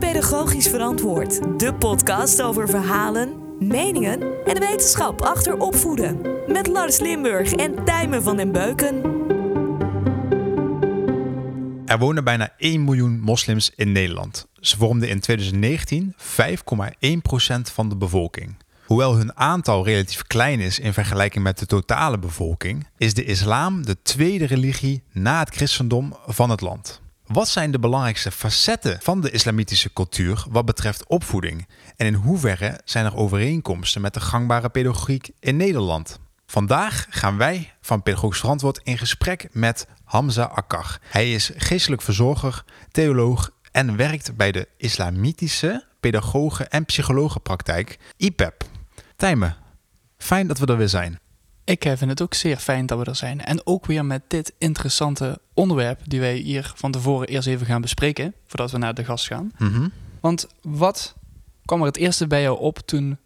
Pedagogisch Verantwoord, de podcast over verhalen, meningen en de wetenschap achter opvoeden. Met Lars Limburg en Tijmen van den Beuken. Er wonen bijna 1 miljoen moslims in Nederland. Ze vormden in 2019 5,1% van de bevolking. Hoewel hun aantal relatief klein is in vergelijking met de totale bevolking, is de islam de tweede religie na het christendom van het land. Wat zijn de belangrijkste facetten van de islamitische cultuur wat betreft opvoeding? En in hoeverre zijn er overeenkomsten met de gangbare pedagogiek in Nederland? Vandaag gaan wij van Pedagogisch Verantwoord in gesprek met Hamza Akkar. Hij is geestelijk verzorger, theoloog en werkt bij de Islamitische Pedagogen- en Psychologenpraktijk IPEP. Tijmen, fijn dat we er weer zijn. Ik vind het ook zeer fijn dat we er zijn. En ook weer met dit interessante onderwerp die wij hier van tevoren eerst even gaan bespreken, voordat we naar de gast gaan. Mhm. Want wat kwam er het eerste bij jou op toen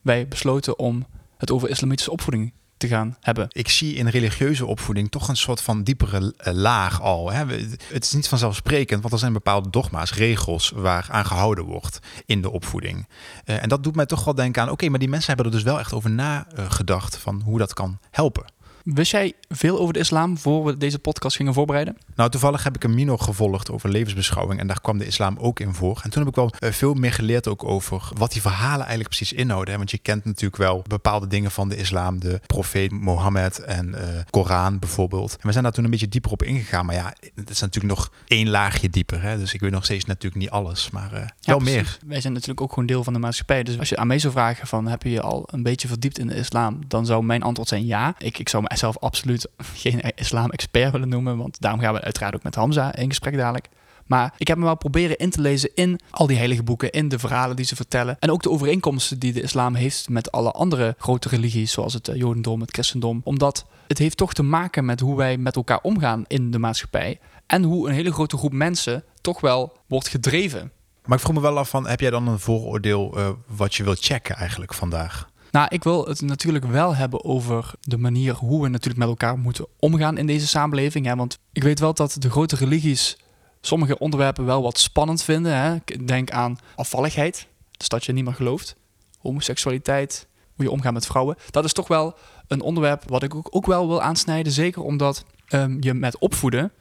wij besloten om het over islamitische opvoeding te gaan hebben? Ik zie in religieuze opvoeding toch een soort van diepere eh, laag al. Hè. Het is niet vanzelfsprekend, want er zijn bepaalde dogma's, regels waar aan gehouden wordt in de opvoeding. Eh, en dat doet mij toch wel denken aan, oké, maar die mensen hebben er dus wel echt over nagedacht van hoe dat kan helpen. Wist jij veel over de islam voor we deze podcast gingen voorbereiden? Nou, toevallig heb ik een minor gevolgd over levensbeschouwing en daar kwam de islam ook in voor. En toen heb ik wel eh, veel meer geleerd ook over wat die verhalen eigenlijk precies inhouden. Hè? Want je kent natuurlijk wel bepaalde dingen van de islam, de profeet Mohammed en eh Koran bijvoorbeeld. En we zijn daar toen een beetje dieper op ingegaan. Maar ja, het is natuurlijk nog één laagje dieper. Hè? Dus ik weet nog steeds natuurlijk niet alles, maar eh, wel precies. meer. Wij zijn natuurlijk ook gewoon deel van de maatschappij. Dus als je aan mij zou vragen van heb je je al een beetje verdiept in de islam, dan zou mijn antwoord zijn ja. Ik, ik zou mezelf absoluut geen islam-expert willen noemen, want daarom gaan we uiteraard ook met Hamza in gesprek dadelijk. Maar ik heb me wel proberen in te lezen in al die heilige boeken, in de verhalen die ze vertellen. En ook de overeenkomsten die de islam heeft met alle andere grote religies, zoals het eh, jodendom, het christendom. Omdat het heeft toch te maken met hoe wij met elkaar omgaan in de maatschappij. En hoe een hele grote groep mensen toch wel wordt gedreven Maar ik vroeg me wel af van, heb jij dan een vooroordeel eh, wat je wilt checken eigenlijk vandaag? Nou, ik wil het natuurlijk wel hebben over de manier hoe we natuurlijk met elkaar moeten omgaan in deze samenleving. Hè? Want ik weet wel dat de grote religies sommige onderwerpen wel wat spannend vinden. Hè? Denk aan afvalligheid, dus dat je niet meer gelooft. Homoseksualiteit, hoe je omgaat met vrouwen. Dat is toch wel een onderwerp wat ik ook, ook wel wil aansnijden. Zeker omdat ehm, je met opvoeden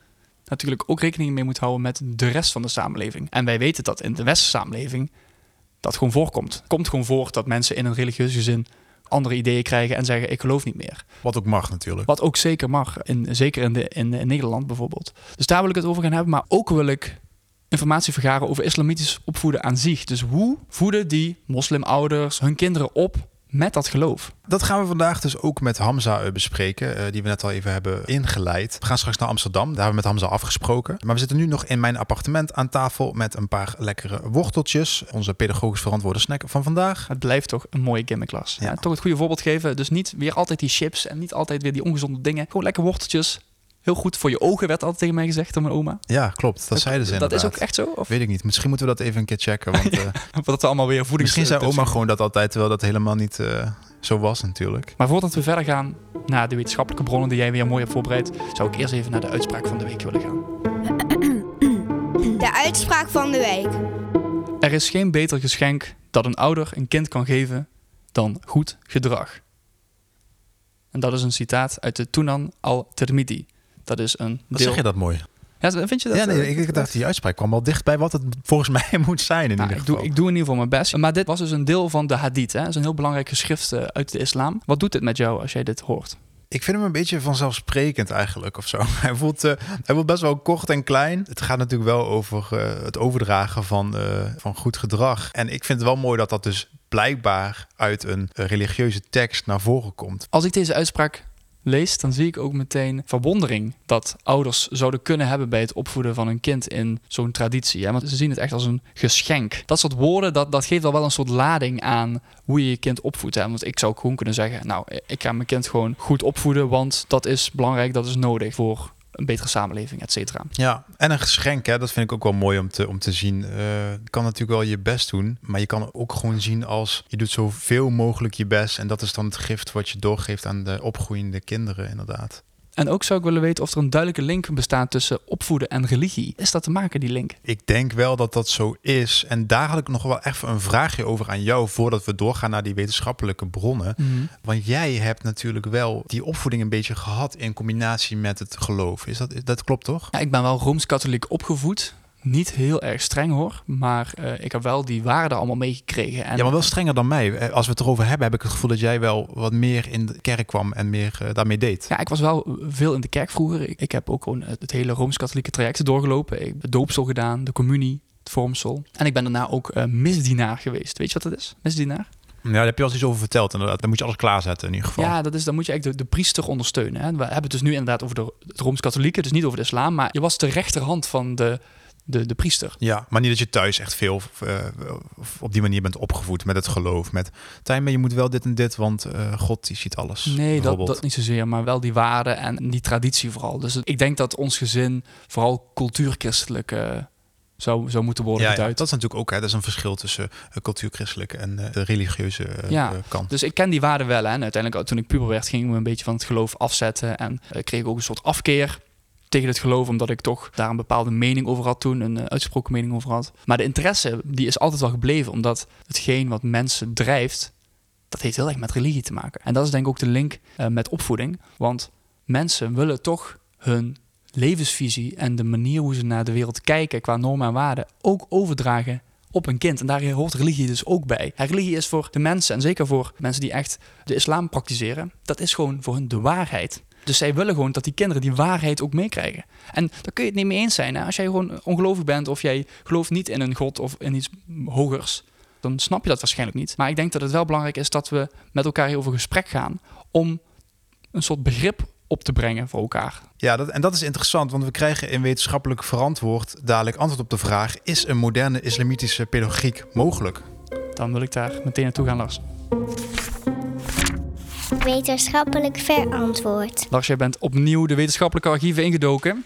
natuurlijk ook rekening mee moet houden met de rest van de samenleving. En wij weten dat in de westerse samenleving dat gewoon voorkomt. Het komt gewoon voor dat mensen in een religieus gezin andere ideeën krijgen en zeggen ik geloof niet meer. Wat ook mag natuurlijk. Wat ook zeker mag, in, zeker in, de, in, in Nederland bijvoorbeeld. Dus daar wil ik het over gaan hebben, maar ook wil ik informatie vergaren over islamitisch opvoeden aan zich. Dus hoe voeden die moslimouders hun kinderen op met dat geloof? Dat gaan we vandaag dus ook met Hamza eh, bespreken, eh, die we net al even hebben ingeleid. We gaan straks naar Amsterdam, daar hebben we met Hamza afgesproken. Maar we zitten nu nog in mijn appartement aan tafel met een paar lekkere worteltjes. Onze pedagogisch verantwoorde snack van vandaag. Het blijft toch een mooie gimmick klas. Ja. Ja. toch het goede voorbeeld geven. Dus niet weer altijd die chips en niet altijd weer die ongezonde dingen. Gewoon lekker worteltjes. Heel goed voor je ogen, werd altijd tegen mij gezegd door mijn oma. Ja, klopt. Dat zeiden ze Dat inderdaad. is ook echt zo? Of Weet ik niet. Misschien moeten we dat even een keer checken. Want eh, dat we allemaal weer voedings... misschien zei oma gewoon dat altijd, terwijl dat helemaal niet eh, zo was natuurlijk. Maar voordat we verder gaan naar de wetenschappelijke bronnen die jij weer mooi hebt voorbereid, zou ik eerst even naar de uitspraak van de week willen gaan. De uitspraak van de week. Er is geen beter geschenk dat een ouder een kind kan geven dan goed gedrag. En dat is een citaat uit de Tunan al-Tirmidhi. Dat is een Wat deel... zeg je dat mooi? Ja, vind je dat? ja, nee, eh, ik, ik dacht die uitspraak kwam wel dicht bij wat het volgens mij moet zijn in Nou, ieder ik, geval. doe, ik doe in ieder geval mijn best. Maar dit was dus een deel van de hadith. Hè? Dat is een heel belangrijk geschrift eh, uit de islam. Wat doet dit met jou als jij dit hoort? Ik vind hem een beetje vanzelfsprekend eigenlijk of zo. Hij voelt, eh, hij voelt best wel kort en klein. Het gaat natuurlijk wel over het overdragen van, van goed gedrag. En ik vind het wel mooi dat dat dus blijkbaar uit een religieuze tekst naar voren komt. Als ik deze uitspraak lees, dan zie ik ook meteen verwondering dat ouders zouden kunnen hebben bij het opvoeden van een kind in zo'n traditie. Hè? Want ze zien het echt als een geschenk. Dat soort woorden, dat, dat geeft al wel een soort lading aan hoe je je kind opvoedt. Hè? Want ik zou ook gewoon kunnen zeggen, nou, ik ga mijn kind gewoon goed opvoeden, want dat is belangrijk, dat is nodig voor een betere samenleving, et cetera. Ja, en een geschenk, hè, dat vind ik ook wel mooi om te, om te zien. Eh, kan natuurlijk wel je best doen, maar je kan ook gewoon zien als je doet zoveel mogelijk je best. En dat is dan het gift wat je doorgeeft aan de opgroeiende kinderen, inderdaad. En ook zou ik willen weten of er een duidelijke link bestaat tussen opvoeden en religie. Is dat te maken, die link? Ik denk wel dat dat zo is. En daar had ik nog wel even een vraagje over aan jou voordat we doorgaan naar die wetenschappelijke bronnen. Want jij hebt natuurlijk wel die opvoeding een beetje gehad in combinatie met het geloof. Is dat, dat klopt toch? Ja, ik ben wel rooms-katholiek opgevoed. Niet heel erg streng hoor, maar eh, ik heb wel die waarden allemaal meegekregen. En Ja, maar wel strenger dan mij. Eh, Als we het erover hebben, heb ik het gevoel dat jij wel wat meer in de kerk kwam en meer eh, daarmee deed. Ja, ik was wel veel in de kerk vroeger. Ik, ik heb ook gewoon het, hele Rooms-Katholieke traject doorgelopen. Ik heb de doopsel gedaan, de communie, het vormsel. En ik ben daarna ook eh, misdienaar geweest. Weet je wat dat is? Misdienaar? Ja, daar heb je al eens iets over verteld. Inderdaad. Dan moet je alles klaarzetten in ieder geval. Ja, dat is, dan moet je eigenlijk de, de priester ondersteunen. Hè. We hebben het dus nu inderdaad over de, het Rooms-Katholieke, dus niet over de islam. Maar je was de rechterhand van de, de, de priester. Ja, maar niet dat je thuis echt veel eh, op die manier bent opgevoed met het geloof. Met, maar je moet wel dit en dit, want eh, God die ziet alles. Nee, dat, dat niet zozeer, maar wel die waarden en die traditie vooral. Dus ik denk dat ons gezin vooral cultuurchristelijk eh, zou, zou moeten worden ja, ja, dat is natuurlijk ook hè, dat is een verschil tussen uh, cultuurchristelijke en de religieuze Ja, kant. Dus ik ken die waarden wel. Hè. En uiteindelijk, toen ik puber werd, ging ik me een beetje van het geloof afzetten. En kreeg ik ook een soort afkeer tegen het geloof, omdat ik toch daar een bepaalde mening over had toen, een uitgesproken mening over had. Maar de interesse, die is altijd wel gebleven, omdat hetgeen wat mensen drijft, dat heeft heel erg met religie te maken. En dat is denk ik ook de link uh, met opvoeding, want mensen willen toch hun levensvisie en de manier hoe ze naar de wereld kijken qua normen en waarden ook overdragen op een kind. En daar hoort religie dus ook bij. Religie is voor de mensen, en zeker voor mensen die echt de islam praktiseren, dat is gewoon voor hun de waarheid. Dus zij willen gewoon dat die kinderen die waarheid ook meekrijgen. En daar kun je het niet mee eens zijn. Hè? Als jij gewoon ongelovig bent of jij gelooft niet in een god of in iets hogers, dan snap je dat waarschijnlijk niet. Maar ik denk dat het wel belangrijk is dat we met elkaar hierover gesprek gaan om een soort begrip op te brengen voor elkaar. Ja, dat, en dat is interessant, want we krijgen in wetenschappelijk verantwoord dadelijk antwoord op de vraag: is een moderne islamitische pedagogiek mogelijk? Dan wil ik daar meteen naartoe gaan, Lars. Wetenschappelijk verantwoord. Lars, jij bent opnieuw de wetenschappelijke archieven ingedoken.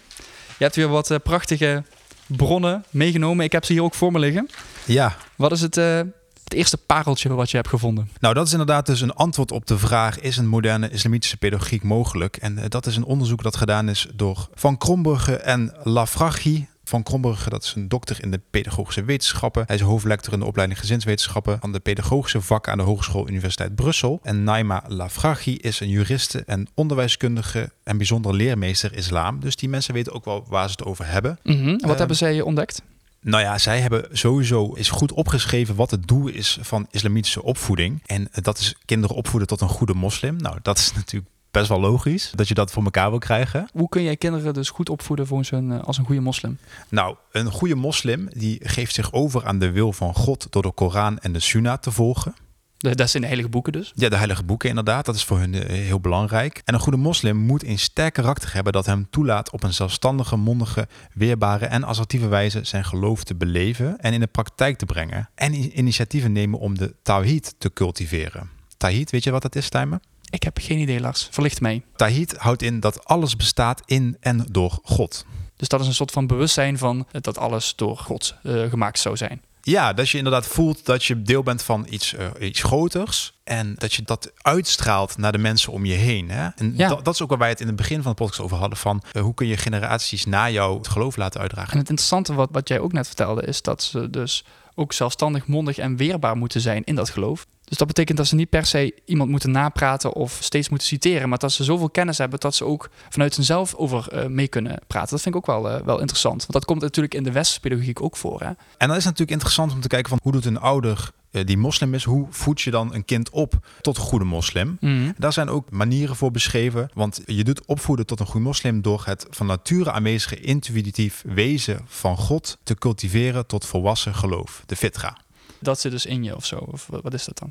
Je hebt weer wat uh, prachtige bronnen meegenomen. Ik heb ze hier ook voor me liggen. Ja. Wat is het, uh, het eerste pareltje wat je hebt gevonden? Nou, dat is inderdaad dus een antwoord op de vraag: is een moderne islamitische pedagogiek mogelijk? En uh, dat is een onderzoek dat gedaan is door Van Krombrugge en Lafrachi. Van Krombrugge, dat is een dokter in de pedagogische wetenschappen. Hij is hoofdlector in de opleiding gezinswetenschappen van de pedagogische vakken aan de Hogeschool Universiteit Brussel. En Naima Lafrachi is een juriste en onderwijskundige en bijzonder leermeester islam. Dus die mensen weten ook wel waar ze het over hebben. Mm -hmm. En wat uh, hebben zij ontdekt? Nou ja, zij hebben sowieso is goed opgeschreven wat het doel is van islamitische opvoeding. En dat is kinderen opvoeden tot een goede moslim. Nou, dat is natuurlijk best wel logisch dat je dat voor elkaar wil krijgen. Hoe kun jij kinderen dus goed opvoeden volgens een, als een goede moslim? Nou, een goede moslim die geeft zich over aan de wil van God door de Koran en de Sunnah te volgen. Dat zijn de heilige boeken dus? Ja, de heilige boeken inderdaad. Dat is voor hun heel belangrijk. En een goede moslim moet een sterk karakter hebben dat hem toelaat op een zelfstandige, mondige, weerbare en assertieve wijze zijn geloof te beleven en in de praktijk te brengen. En initiatieven nemen om de tawhid te cultiveren. Tawhid, weet je wat dat is, Tijmen? Ik heb geen idee, Lars. Verlicht mij. Tawhid houdt in dat alles bestaat in en door God. Dus dat is een soort van bewustzijn van dat alles door God uh, gemaakt zou zijn. Ja, dat je inderdaad voelt dat je deel bent van iets, uh, iets groters. En dat je dat uitstraalt naar de mensen om je heen. Hè? En Ja. dat, dat is ook waar wij het in het begin van de podcast over hadden. Van uh, hoe kun je generaties na jou het geloof laten uitdragen. En het interessante wat, wat jij ook net vertelde, is dat ze dus ook zelfstandig, mondig en weerbaar moeten zijn in dat geloof. Dus dat betekent dat ze niet per se iemand moeten napraten of steeds moeten citeren, maar dat ze zoveel kennis hebben dat ze ook vanuit zichzelf over uh, mee kunnen praten. Dat vind ik ook wel, uh, wel interessant. Want dat komt natuurlijk in de westerse pedagogiek ook voor. Hè? En dan is het natuurlijk interessant om te kijken van hoe doet een ouder uh, die moslim is, hoe voed je dan een kind op tot een goede moslim? Mm. Daar zijn ook manieren voor beschreven, want je doet opvoeden tot een goede moslim door het van nature aanwezige intuïtief wezen van God te cultiveren tot volwassen geloof, de fitra. Dat zit dus in je of zo, of wat is dat dan?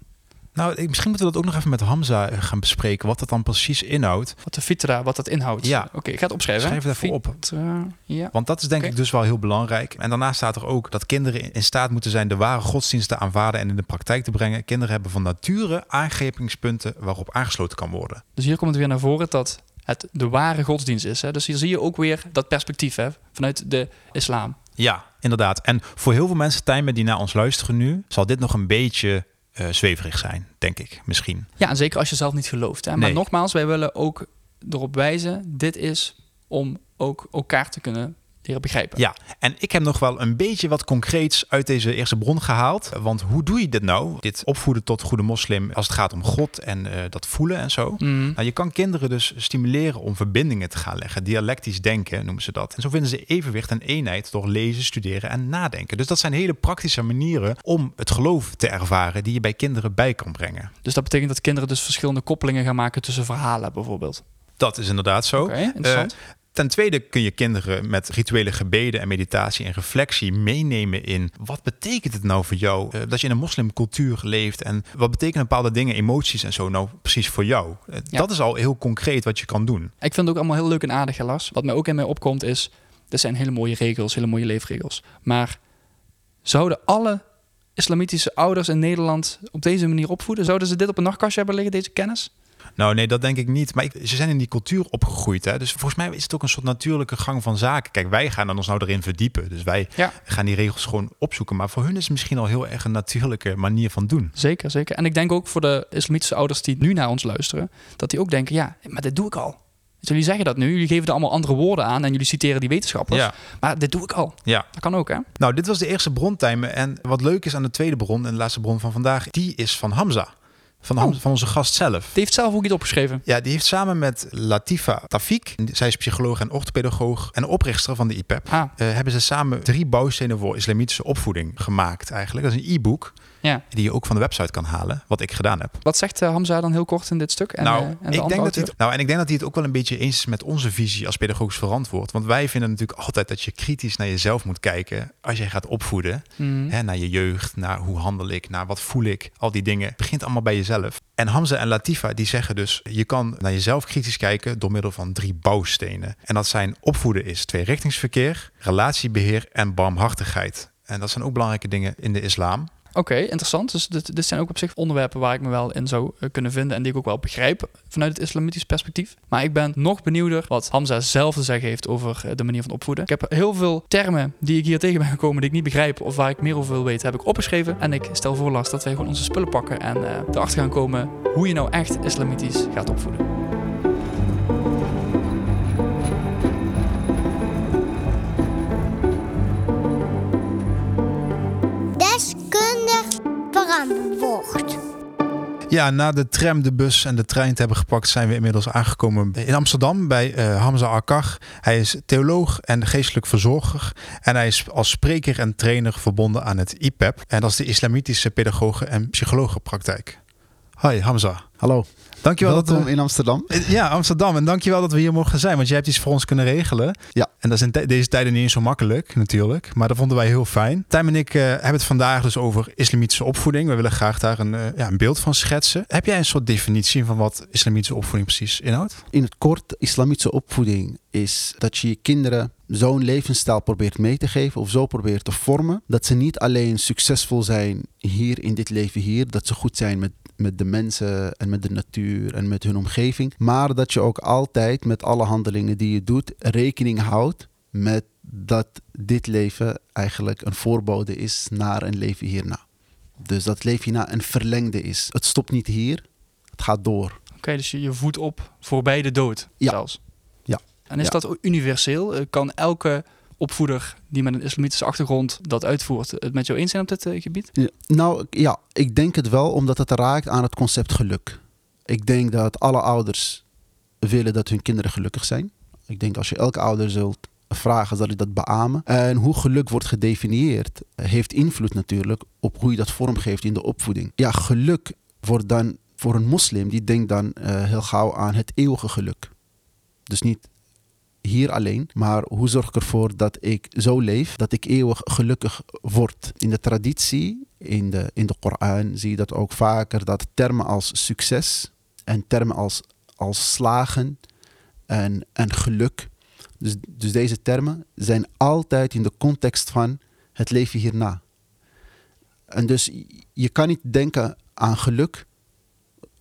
Nou, misschien moeten we dat ook nog even met Hamza eh, gaan bespreken, wat dat dan precies inhoudt. Wat de fitra, wat dat inhoudt. Ja. Oké, okay, ik ga het opschrijven. Schrijf het even op. Ja. Want dat is denk ik dus wel heel belangrijk. En daarnaast staat er ook dat kinderen in staat moeten zijn de ware godsdienst te aanvaarden en in de praktijk te brengen. Kinderen hebben van nature aangrijpingspunten waarop aangesloten kan worden. Dus hier komt het weer naar voren dat het de ware godsdienst is. Hè? Dus hier zie je ook weer dat perspectief hè? vanuit de islam. Ja, inderdaad. En voor heel veel mensen, Tijmen, die naar ons luisteren nu, zal dit nog een beetje uh, zweverig zijn, denk ik, misschien. Ja, en zeker als je zelf niet gelooft. Hè? Maar Nee. nogmaals, wij willen ook erop wijzen, dit is om ook elkaar te kunnen leren begrijpen. Ja, en ik heb nog wel een beetje wat concreets uit deze eerste bron gehaald. Want hoe doe je dit nou? Dit opvoeden tot goede moslim als het gaat om God en eh, dat voelen en zo. Mhm. Nou, je kan kinderen dus stimuleren om verbindingen te gaan leggen. Dialectisch denken noemen ze dat. En zo vinden ze evenwicht en eenheid door lezen, studeren en nadenken. Dus dat zijn hele praktische manieren om het geloof te ervaren die je bij kinderen bij kan brengen. Dus dat betekent dat kinderen dus verschillende koppelingen gaan maken tussen verhalen bijvoorbeeld. Dat is inderdaad zo. Interessant. Eh, Ten tweede kun je kinderen met rituele gebeden en meditatie en reflectie meenemen in wat betekent het nou voor jou eh, dat je in een moslimcultuur leeft en wat betekenen bepaalde dingen, emoties en zo nou precies voor jou. Eh, Ja. Dat is al heel concreet wat je kan doen. Ik vind het ook allemaal heel leuk en aardig, hè, Lars. Wat mij ook in mij opkomt is, dit zijn hele mooie regels, hele mooie leefregels. Maar zouden alle islamitische ouders in Nederland op deze manier opvoeden? Zouden ze dit op een nachtkastje hebben liggen, deze kennis? Nou nee, dat denk ik niet. Maar ik, ze zijn in die cultuur opgegroeid. Hè? Dus volgens mij is het ook een soort natuurlijke gang van zaken. Kijk, wij gaan dan ons nou erin verdiepen. Dus wij Ja. gaan die regels gewoon opzoeken. Maar voor hun is het misschien al heel erg een natuurlijke manier van doen. Zeker, zeker. En ik denk ook voor de islamitische ouders die nu naar ons luisteren, dat die ook denken, ja, maar dit doe ik al. Dus jullie zeggen dat nu, jullie geven er allemaal andere woorden aan en jullie citeren die wetenschappers. Ja, Maar dit doe ik al. ja. Dat kan ook, hè? Nou, dit was de eerste brontimer. En wat leuk is aan de tweede bron en de laatste bron van vandaag, die is van Hamza. Van, Hamza, van onze gast zelf. Die heeft zelf ook iets opgeschreven. Ja, die heeft samen met Latifa Tafik, zij is psycholoog en orthopedagoog en oprichter van de IPEP, Ah, eh, hebben ze samen drie bouwstenen voor islamitische opvoeding gemaakt eigenlijk. Dat is een e-book ja. die je ook van de website kan halen, wat ik gedaan heb. Wat zegt eh, Hamza dan heel kort in dit stuk? En, nou, eh, en de ik denk dat hij het, nou, en ik denk dat hij het ook wel een beetje eens is met onze visie als pedagogisch verantwoord. Want wij vinden natuurlijk altijd dat je kritisch naar jezelf moet kijken als jij gaat opvoeden. Mhm. Hè, naar je jeugd, naar hoe handel ik, naar wat voel ik. Al die dingen. Het begint allemaal bij jezelf. En Hamza en Latifa die zeggen dus, je kan naar jezelf kritisch kijken door middel van drie bouwstenen. En dat zijn opvoeden is tweerichtingsverkeer, relatiebeheer en barmhartigheid. En dat zijn ook belangrijke dingen in de islam. Oké, interessant. Dus dit, zijn ook op zich onderwerpen waar ik me wel in zou eh, kunnen vinden en die ik ook wel begrijp vanuit het islamitisch perspectief. Maar ik ben nog benieuwder wat Hamza zelf te zeggen heeft over eh, de manier van opvoeden. Ik heb heel veel termen die ik hier tegen ben gekomen die ik niet begrijp of waar ik meer over wil weten, heb ik opgeschreven. En ik stel voor Lars dat wij gewoon onze spullen pakken en eh, erachter gaan komen hoe je nou echt islamitisch gaat opvoeden. Ja, na de tram, de bus en de trein te hebben gepakt, zijn we inmiddels aangekomen in Amsterdam bij eh, Hamza Akkar. Hij is theoloog en geestelijk verzorger. En hij is als spreker en trainer verbonden aan het IPEP. En dat is de Islamitische Pedagogen- en Psychologenpraktijk. Hoi Hamza. Hallo, Dankjewel dat welkom we... in Amsterdam. Ja, Amsterdam. En dankjewel dat we hier mogen zijn. Want jij hebt iets voor ons kunnen regelen. Ja. En dat is in deze tijden niet eens zo makkelijk, natuurlijk. Maar dat vonden wij heel fijn. Tijm en ik eh, hebben het vandaag dus over islamitische opvoeding. We willen graag daar een, eh, ja, een beeld van schetsen. Heb jij een soort definitie van wat islamitische opvoeding precies inhoudt? In het kort, islamitische opvoeding is dat je je kinderen zo'n levensstijl probeert mee te geven of zo probeert te vormen. Dat ze niet alleen succesvol zijn hier in dit leven hier, dat ze goed zijn met, met de mensen en met de natuur en met hun omgeving. Maar dat je ook altijd met alle handelingen die je doet rekening houdt met dat dit leven eigenlijk een voorbode is naar een leven hierna. Dus dat leven hierna een verlengde is. Het stopt niet hier, het gaat door. Oké, dus je, je voedt op voorbij de dood Ja. zelfs. Ja. En is Ja. dat universeel? Eh, Kan elke opvoeder die met een islamitische achtergrond dat uitvoert het met jou eens zijn op dit eh, gebied? Nou ja, ik denk het wel omdat het raakt aan het concept geluk. Ik denk dat alle ouders willen dat hun kinderen gelukkig zijn. Ik denk als je elke ouder zult vragen, zal ik dat beamen. En hoe geluk wordt gedefinieerd, heeft invloed natuurlijk op hoe je dat vormgeeft in de opvoeding. Ja, geluk wordt dan voor een moslim, die denkt dan eh, heel gauw aan het eeuwige geluk. Dus niet hier alleen, maar hoe zorg ik ervoor dat ik zo leef dat ik eeuwig gelukkig word. In de traditie, in de, in de Koran, zie je dat ook vaker dat termen als succes en termen als, als slagen en, en geluk. Dus, dus deze termen zijn altijd in de context van het leven hierna. En dus je kan niet denken aan geluk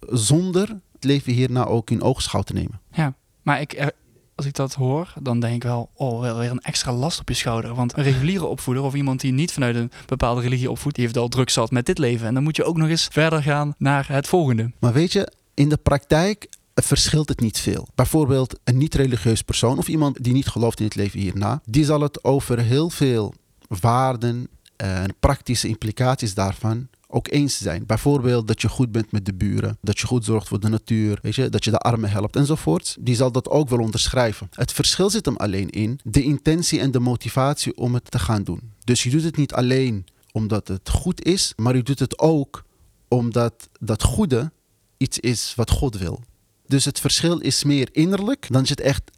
zonder het leven hierna ook in oogschouw te nemen. Ja, maar ik, er- als ik dat hoor, dan denk ik wel, oh, weer een extra last op je schouder. Want een reguliere opvoeder of iemand die niet vanuit een bepaalde religie opvoedt, die heeft al druk zat met dit leven. En dan moet je ook nog eens verder gaan naar het volgende. Maar weet je, in de praktijk verschilt het niet veel. Bijvoorbeeld een niet-religieus persoon of iemand die niet gelooft in het leven hierna, die zal het over heel veel waarden en praktische implicaties daarvan ook eens zijn. Bijvoorbeeld dat je goed bent met de buren, dat je goed zorgt voor de natuur, weet je, dat je de armen helpt enzovoort. Die zal dat ook wel onderschrijven. Het verschil zit hem alleen in de intentie en de motivatie om het te gaan doen. Dus je doet het niet alleen omdat het goed is, maar je doet het ook omdat dat goede iets is wat God wil. Dus het verschil is meer innerlijk dan je het echt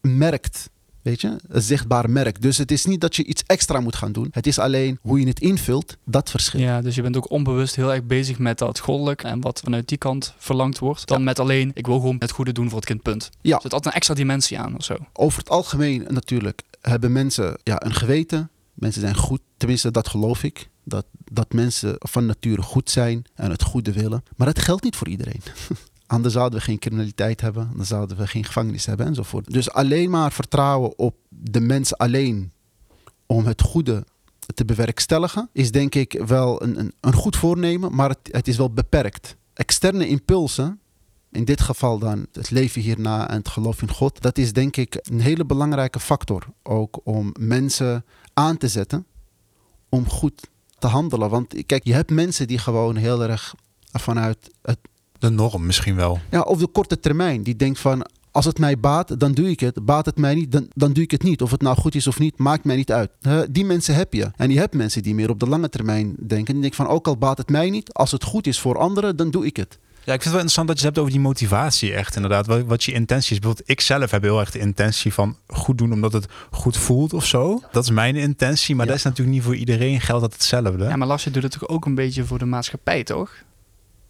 merkt. Weet je, een zichtbaar merk. Dus het is niet dat je iets extra moet gaan doen. Het is alleen hoe je het invult, dat verschil. Ja, dus je bent ook onbewust heel erg bezig met dat goddelijk en wat vanuit die kant verlangd wordt. Dan Ja. met alleen, ik wil gewoon het goede doen voor het kind, punt. Ja. Er zit altijd een extra dimensie aan of zo. Over het algemeen natuurlijk hebben mensen ja, een geweten. Mensen zijn goed, tenminste dat geloof ik. Dat, dat mensen van nature goed zijn en het goede willen. Maar dat geldt niet voor iedereen. Anders zouden we geen criminaliteit hebben, dan zouden we geen gevangenis hebben enzovoort. Dus alleen maar vertrouwen op de mens alleen om het goede te bewerkstelligen, is denk ik wel een, een, een goed voornemen, maar het, het is wel beperkt. Externe impulsen, in dit geval dan het leven hierna en het geloof in God, dat is denk ik een hele belangrijke factor ook om mensen aan te zetten om goed te handelen. Want kijk, je hebt mensen die gewoon heel erg vanuit het De norm misschien wel. ja, of de korte termijn. Die denkt van, als het mij baat, dan doe ik het. Baat het mij niet, dan, dan doe ik het niet. Of het nou goed is of niet, maakt mij niet uit. Die mensen heb je. En je hebt mensen die meer op de lange termijn denken. Die denken van, ook al baat het mij niet, als het goed is voor anderen, dan doe ik het. Ja, ik vind het wel interessant dat je het hebt over die motivatie echt inderdaad. Wat, wat je intentie is. Bijvoorbeeld ik zelf heb heel erg de intentie van goed doen omdat het goed voelt of zo. Dat is mijn intentie, maar Ja. dat is natuurlijk niet voor iedereen geldt dat hetzelfde. Ja, maar Lars, je doet het toch ook een beetje voor de maatschappij, toch?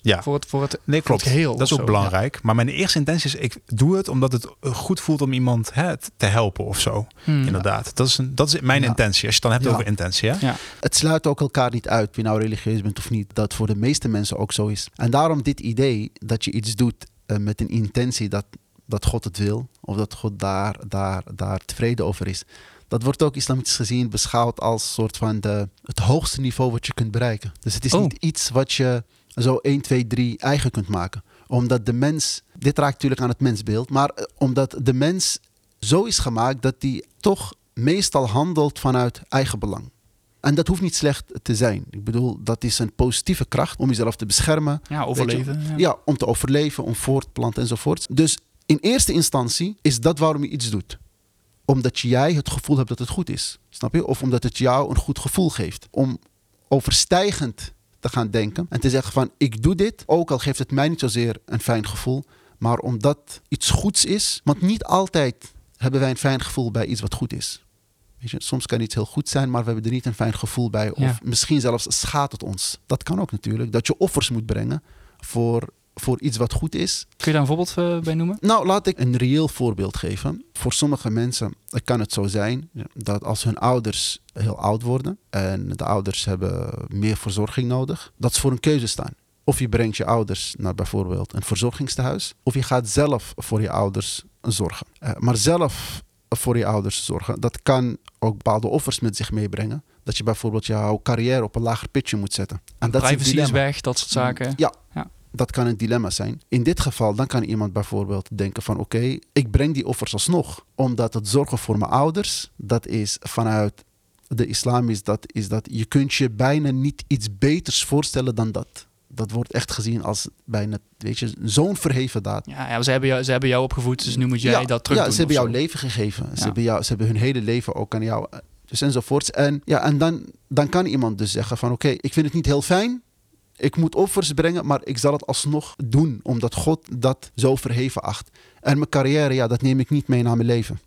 Ja. Voor het, voor het, Nee, voor het klopt. geheel. dat is ook zo. belangrijk. Maar mijn eerste intentie is, ik doe het omdat het goed voelt om iemand hè, te helpen of zo. Hmm. Inderdaad. Dat is, een, dat is mijn Ja. intentie. Als je het dan hebt Ja. over intentie. Hè? Ja. Het sluit ook elkaar niet uit, je nou religieus bent of niet. Dat voor de meeste mensen ook zo is. En daarom dit idee dat je iets doet eh, met een intentie dat, dat God het wil. Of dat God daar, daar, daar tevreden over is. Dat wordt ook islamitisch gezien beschouwd als soort van de, het hoogste niveau wat je kunt bereiken. Dus het is Oh. niet iets wat je zo 1, 2, 3 eigen kunt maken. Omdat de mens, dit raakt natuurlijk aan het mensbeeld, maar eh, omdat de mens zo is gemaakt dat hij toch meestal handelt vanuit eigen belang. En dat hoeft niet slecht te zijn. Ik bedoel, dat is een positieve kracht om jezelf te beschermen. ja, overleven. Je, ja. ja, om te overleven, om voort te planten enzovoort. Dus in eerste instantie is dat waarom je iets doet. Omdat jij het gevoel hebt dat het goed is. Snap je? Of omdat het jou een goed gevoel geeft. Om overstijgend te gaan denken en te zeggen van ik doe dit, ook al geeft het mij niet zozeer een fijn gevoel, maar omdat iets goeds is. Want niet altijd hebben wij een fijn gevoel bij iets wat goed is. Weet je, soms kan iets heel goed zijn, maar we hebben er niet een fijn gevoel bij. Of Ja. misschien zelfs schaadt het ons. Dat kan ook natuurlijk. Dat je offers moet brengen voor, voor iets wat goed is. Kun je daar een voorbeeld eh, bij noemen? Nou, laat ik een reëel voorbeeld geven. Voor sommige mensen kan het zo zijn dat als hun ouders heel oud worden en de ouders hebben meer verzorging nodig, dat ze voor een keuze staan. Of je brengt je ouders naar bijvoorbeeld een verzorgingstehuis, of je gaat zelf voor je ouders zorgen. Eh, maar zelf voor je ouders zorgen, dat kan ook bepaalde offers met zich meebrengen. Dat je bijvoorbeeld jouw carrière op een lager pitje moet zetten. En dat Privacy is weg, dat soort zaken. Ja, Ja. Dat kan een dilemma zijn. In dit geval, dan kan iemand bijvoorbeeld denken van... oké, ik breng die offers alsnog. Omdat het zorgen voor mijn ouders, dat is vanuit de islam is dat, is dat... je kunt je bijna niet iets beters voorstellen dan dat. Dat wordt echt gezien als bijna, weet je, zo'n verheven daad. Ja, ja ze, hebben jou, ze hebben jou opgevoed, dus nu moet jij dat terug Ja, ze hebben jouw leven gegeven. Ze, hebben jou, ze hebben hun hele leven ook aan jou. eh, Dus enzovoorts. En, ja, en dan, dan kan iemand dus zeggen van oké, ik vind het niet heel fijn. Ik moet offers brengen, maar ik zal het alsnog doen. Omdat God dat zo verheven acht. En mijn carrière, ja, dat neem ik niet mee naar mijn leven.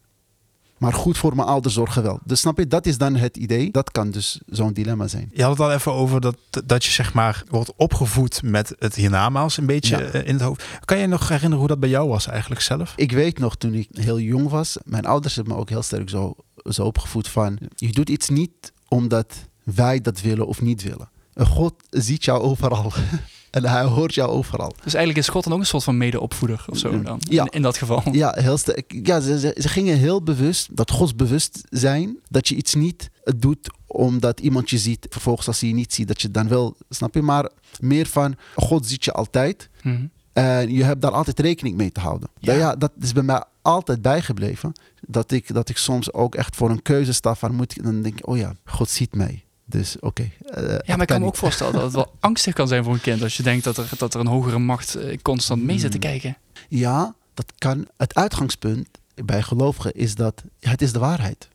Maar goed voor mijn ouders zorgen wel. Dus snap je, dat is dan het idee. Dat kan dus zo'n dilemma zijn. Je had het al even over dat, dat je zeg maar wordt opgevoed met het hiernamaals een beetje Ja. eh, in het hoofd. Kan je nog herinneren hoe dat bij jou was eigenlijk zelf? Ik weet nog, toen ik heel jong was, mijn ouders hebben me ook heel sterk zo, zo opgevoed van, je doet iets niet omdat wij dat willen of niet willen. God ziet jou overal. en hij hoort jou overal. Dus eigenlijk is God dan ook een soort van mede-opvoeder of zo dan, Ja. in, in dat geval. Ja, heel sterk. Ja, ze, ze, ze gingen heel bewust, dat Gods bewustzijn, dat je iets niet doet omdat iemand je ziet. Vervolgens als hij je niet ziet, dat je dan wel, snap je? Maar meer van, God ziet je altijd. Mhm. En je hebt daar altijd rekening mee te houden. Ja. Ja. dat is bij mij altijd bijgebleven. Dat ik, dat ik soms ook echt voor een keuze sta van moet ik, dan denk ik, oh ja, God ziet mij. Dus oké. eh, Ja, maar ik kan me ook voorstellen dat het wel angstig kan zijn voor een kind. Als je denkt dat er, dat er een hogere macht eh, constant mee zit te Hmm. kijken. Ja, dat kan. Het uitgangspunt bij gelovigen is dat het is de waarheid.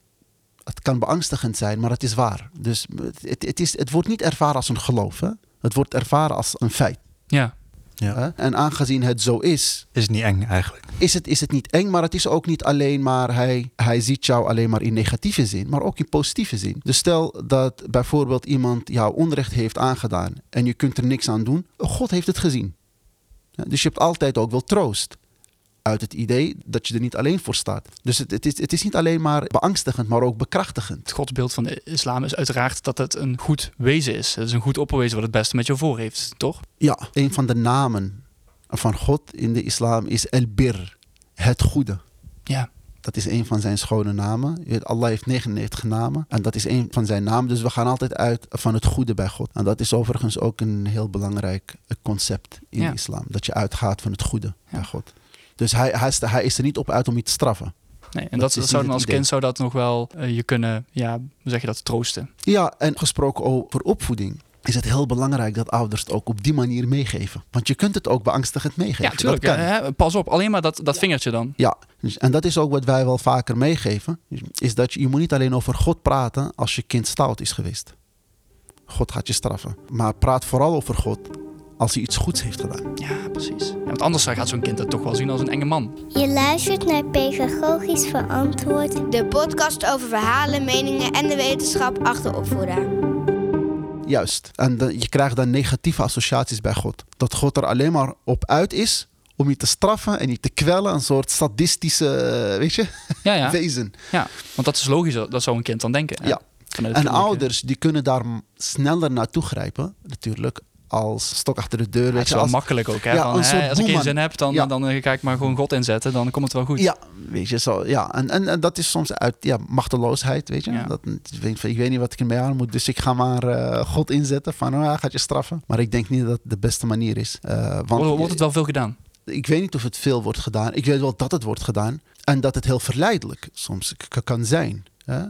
Het kan beangstigend zijn, maar het is waar. Dus het, het, is, het wordt niet ervaren als een geloof. Hè? Het wordt ervaren als een feit. Ja, Ja. En aangezien het zo is, Is het niet eng eigenlijk? is het, is het niet eng, maar het is ook niet alleen maar hij, hij ziet jou alleen maar in negatieve zin, maar ook in positieve zin. Dus stel dat bijvoorbeeld iemand jou onrecht heeft aangedaan en je kunt er niks aan doen, God heeft het gezien. Dus je hebt altijd ook wel troost. Uit het idee dat je er niet alleen voor staat. Dus het, het, is, het is niet alleen maar beangstigend, maar ook bekrachtigend. het godsbeeld van de islam is uiteraard dat het een goed wezen is. Het is een goed opperwezen wat het beste met jou voor heeft, toch? Ja, een van de namen van God in de islam is El-Bir, het goede. Ja, Dat is een van zijn schone namen. Allah heeft 99 namen. En dat is een van zijn namen. Dus we gaan altijd uit van het goede bij God. En dat is overigens ook een heel belangrijk concept in Ja. de islam. Dat je uitgaat van het goede Ja. bij God. Dus hij, hij, is, hij is er niet op uit om je te straffen. nee. En Dat zou dan als idee. kind zou dat nog wel eh, je kunnen, ja, hoe zeg je dat, troosten. Ja, en gesproken over opvoeding is het heel belangrijk dat ouders het ook op die manier meegeven. Want je kunt het ook beangstigend meegeven. Ja, tuurlijk. Dat kan. hè, pas op, alleen maar dat, dat vingertje dan. Ja, dus- en dat is ook wat wij wel vaker meegeven. Is dat je, je moet niet alleen over God praten als je kind stout is geweest. God gaat je straffen. Maar praat vooral over God als hij iets goeds heeft gedaan. Ja, precies. Ja, want anders gaat zo'n kind het toch wel zien als een enge man. Je luistert naar Pedagogisch Verantwoord. De podcast over verhalen, meningen en de wetenschap achter opvoeden. Juist. En dan- je krijgt dan negatieve associaties bij God. Dat God er alleen maar op uit is om je te straffen en je te kwellen. Een soort sadistische, eh, weet je, Ja, ja. wezen. ja. Want dat is logisch, dat zou een kind dan denken. hè? Ja. En ouders die kunnen daar sneller naartoe grijpen, natuurlijk, als stok achter de deur. Ja, het is wel als, makkelijk ook. Hè? Ja, van, een hè, soort als ik geen zin heb, dan, Ja. dan ga ik maar gewoon God inzetten. Dan komt het wel goed. Ja, weet je, zo, ja. En, en, en dat is soms uit ja, machteloosheid, weet je. Dat, ik, weet, niet wat ik ermee aan moet, dus ik ga maar eh, God inzetten van, oh, gaat je straffen. Maar ik denk niet dat het de beste manier is. Eh, want Wordt, het wel veel gedaan? ik weet niet of het veel wordt gedaan. Ik weet wel dat het wordt gedaan. En dat het heel verleidelijk soms kan zijn. Hè,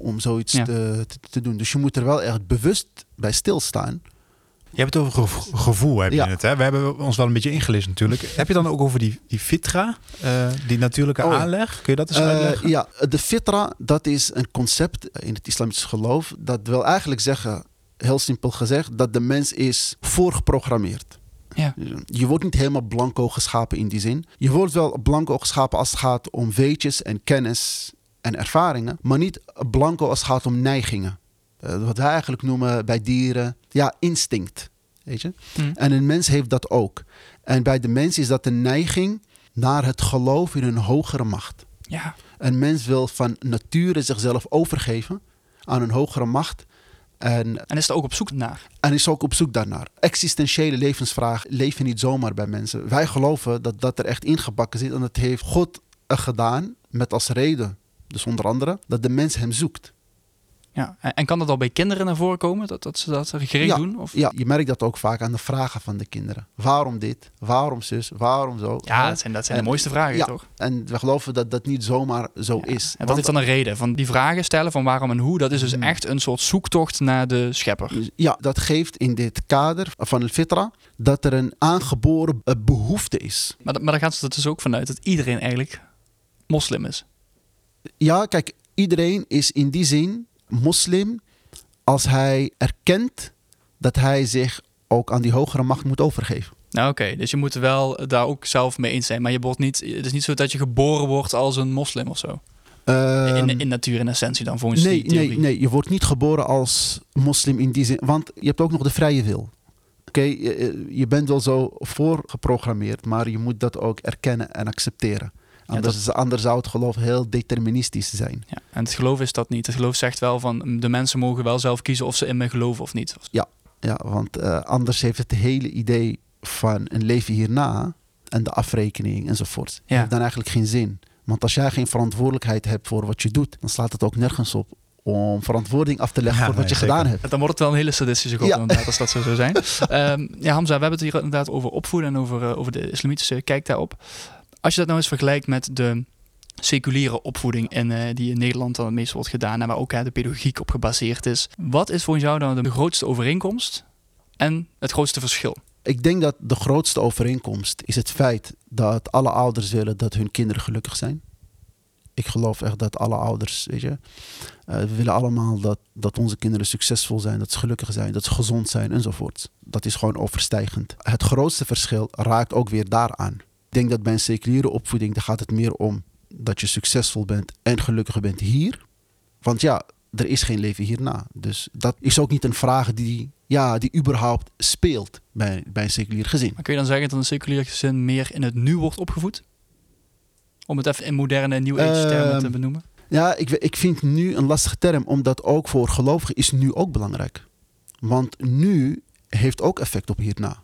om zoiets te, te, te doen. Dus je moet er wel echt bewust bij stilstaan. Je hebt het over gevo- gevoel, heb je Ja. het. Hè? We hebben ons wel een beetje ingelezen natuurlijk. Heb je dan ook over die, die fitra, eh, die natuurlijke Oh aanleg? Kun je dat eens Eh, uitleggen? ja, de fitra, dat is een concept in het islamitisch geloof. Dat wil eigenlijk zeggen, heel simpel gezegd, dat de mens is voorgeprogrammeerd. Ja. Je wordt niet helemaal blanco geschapen in die zin. Je wordt wel blanco geschapen als het gaat om weetjes en kennis en ervaringen, maar niet blanco als het gaat om neigingen. Eh, wat wij eigenlijk noemen bij dieren, ja, instinct. Weet je? Hm. En een mens heeft dat ook. En bij de mens is dat een neiging naar het geloof in een hogere macht. Ja. Een mens wil van nature zichzelf overgeven aan een hogere macht. En, En is er ook op zoek naar. en is ook op zoek daarnaar. Existentiële levensvragen leven niet zomaar bij mensen. Wij geloven dat dat er echt ingebakken zit. En dat heeft God gedaan met als reden, dus onder andere, dat de mens hem zoekt. Ja. En, kan dat al bij kinderen naar voren komen? Dat, dat ze dat gericht Ja, doen? Of? Ja, je merkt dat ook vaak aan de vragen van de kinderen. Waarom dit? Waarom zus? Waarom zo? Ja, dat zijn, dat zijn de mooiste vragen, ja, toch? En we geloven dat dat niet zomaar zo Ja. is. En wat is dan een reden? Van die vragen stellen van waarom en hoe, dat is dus Hmm. echt een soort zoektocht naar de schepper. Ja, dat geeft in dit kader van het fitra dat er een aangeboren eh, behoefte is. Maar, maar daar gaat ze er dus ook vanuit dat iedereen eigenlijk moslim is. Ja, kijk, iedereen is in die zin moslim als hij erkent dat hij zich ook aan die hogere macht moet overgeven. Nou oké, dus je moet er wel daar ook zelf mee eens zijn. Maar je wordt niet, het is niet zo dat je geboren wordt als een moslim of zo. Ehm, in, in natuur en essentie dan volgens nee, die nee, nee, je wordt niet geboren als moslim in die zin, want je hebt ook nog de vrije wil. Oké, je, je bent wel zo voorgeprogrammeerd, maar je moet dat ook erkennen en accepteren. Anders, anders zou het geloof heel deterministisch zijn. Ja, en het geloof is dat niet. Het geloof zegt wel van de mensen mogen wel zelf kiezen of ze in me geloven of niet. Ja, want eh, anders heeft het hele idee van een leven hierna en de afrekening enzovoort, Ja. heeft dan eigenlijk geen zin. Want als jij geen verantwoordelijkheid hebt voor wat je doet, dan slaat het ook nergens op om verantwoording af te leggen Ja, voor wat nee, je zeker. gedaan hebt. Dan wordt het wel een hele sadistische god Ja. inderdaad, als dat zo zou zijn. Ehm, ja, Hamza, we hebben het hier inderdaad over opvoeden en over, eh, over de islamitische kijk daarop. Als je dat nou eens vergelijkt met de seculiere opvoeding in, eh, die in Nederland dan het meest wordt gedaan en waar ook de pedagogiek op gebaseerd is. Wat is volgens jou dan de grootste overeenkomst en het grootste verschil? Ik denk dat de grootste overeenkomst is het feit dat alle ouders willen dat hun kinderen gelukkig zijn. Ik geloof echt dat alle ouders, weet je, eh, we willen allemaal dat, dat onze kinderen succesvol zijn, dat ze gelukkig zijn, dat ze gezond zijn enzovoort. Dat is gewoon overstijgend. Het grootste verschil raakt ook weer daaraan. Ik denk dat bij een seculiere opvoeding, daar gaat het meer om dat je succesvol bent en gelukkig bent hier. Want ja, er is geen leven hierna. Dus dat is ook niet een vraag die, ja, die überhaupt speelt bij, bij een seculier gezin. Maar kun je dan zeggen dat een seculier gezin meer in het nu wordt opgevoed? Om het even in moderne New Age termen te Ehm, benoemen. Ja, ik, ik vind nu een lastige term, omdat ook voor gelovigen is nu ook belangrijk. Want nu heeft ook effect op hierna.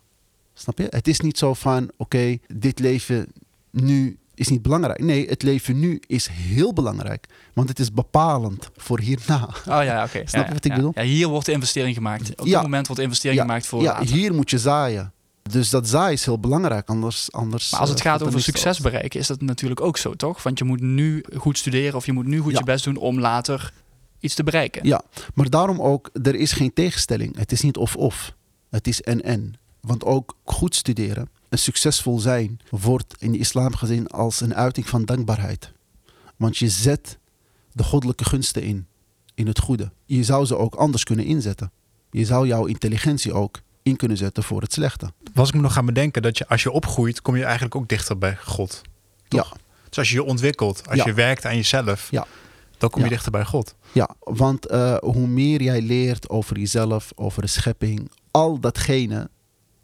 Snap je? Het is niet zo van, oké, dit leven nu is niet belangrijk. Nee, het leven nu is heel belangrijk. Want het is bepalend voor hierna. Oh ja, oké. Snap Ja, je wat ik ja. bedoel? Ja, hier wordt de investering gemaakt. Op dit moment wordt de investering gemaakt voor ja, hier moet je zaaien. Dus dat zaaien is heel belangrijk. Anders, anders, Maar als het eh, gaat er over succes bereiken, is dat natuurlijk ook zo, toch? Want je moet nu goed studeren of je moet nu goed je best doen om later iets te bereiken. Ja, maar daarom ook, er is geen tegenstelling. Het is niet of-of. Het is en-en. Want ook goed studeren en succesvol zijn wordt in de islam gezien als een uiting van dankbaarheid. Want je zet de goddelijke gunsten in, in het goede. Je zou ze ook anders kunnen inzetten. Je zou jouw intelligentie ook in kunnen zetten voor het slechte. Was ik me nog gaan bedenken dat je als je opgroeit, kom je eigenlijk ook dichter bij God. Toch? Ja, Dus als je je ontwikkelt, als Ja. je werkt aan jezelf, Ja. dan kom je Ja. dichter bij God. ja, want eh, hoe meer jij leert over jezelf, over de schepping, al datgene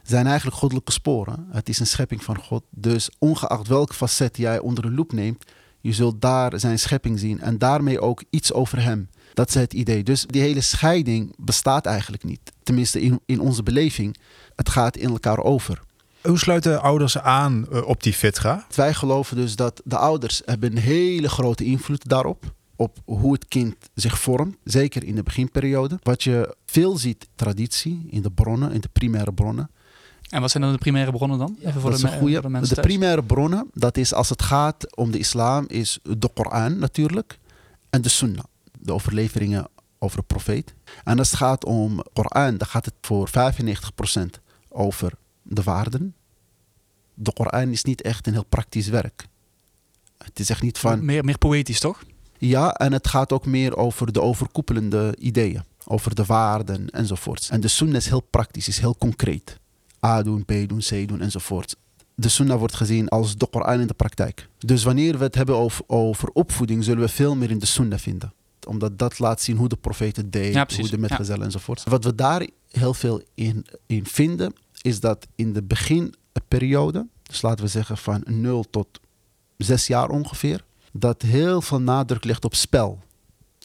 zijn eigenlijk goddelijke sporen. Het is een schepping van God. Dus ongeacht welk facet jij onder de loep neemt, je zult daar zijn schepping zien en daarmee ook iets over hem. Dat is het idee. Dus die hele scheiding bestaat eigenlijk niet. Tenminste, in, in onze beleving. Het gaat in elkaar over. Hoe sluiten ouders aan eh, op die fitra? Wij geloven dus dat de ouders hebben een hele grote invloed daarop. Op hoe het kind zich vormt. Zeker in de beginperiode. Wat je veel ziet, traditie, in de bronnen, in de primaire bronnen. En wat zijn dan de primaire bronnen dan? Even voor dat de, is een me- goeie. voor de mensen De primaire bronnen, dat is als het gaat om de islam, is de Koran natuurlijk. En de sunnah. De overleveringen over de profeet. En als het gaat om Koran, dan gaat het voor 95% over de waarden. De Koran is niet echt een heel praktisch werk. Het is echt niet van... Meer, meer poëtisch, toch? Ja, en het gaat ook meer over de overkoepelende ideeën. Over de waarden enzovoorts. En de sunnah is heel praktisch, is heel concreet. A doen, B doen, C doen enzovoort. De sunnah wordt gezien als de Koran in de praktijk. Dus wanneer we het hebben over, over opvoeding, zullen we veel meer in de sunnah vinden. Omdat dat laat zien hoe de profeet het deed, Ja, hoe de metgezellen enzovoort. Wat we daar heel veel in, in vinden, is dat in de beginperiode, dus laten we zeggen van 0 tot 6 jaar ongeveer, dat heel veel nadruk ligt op spel,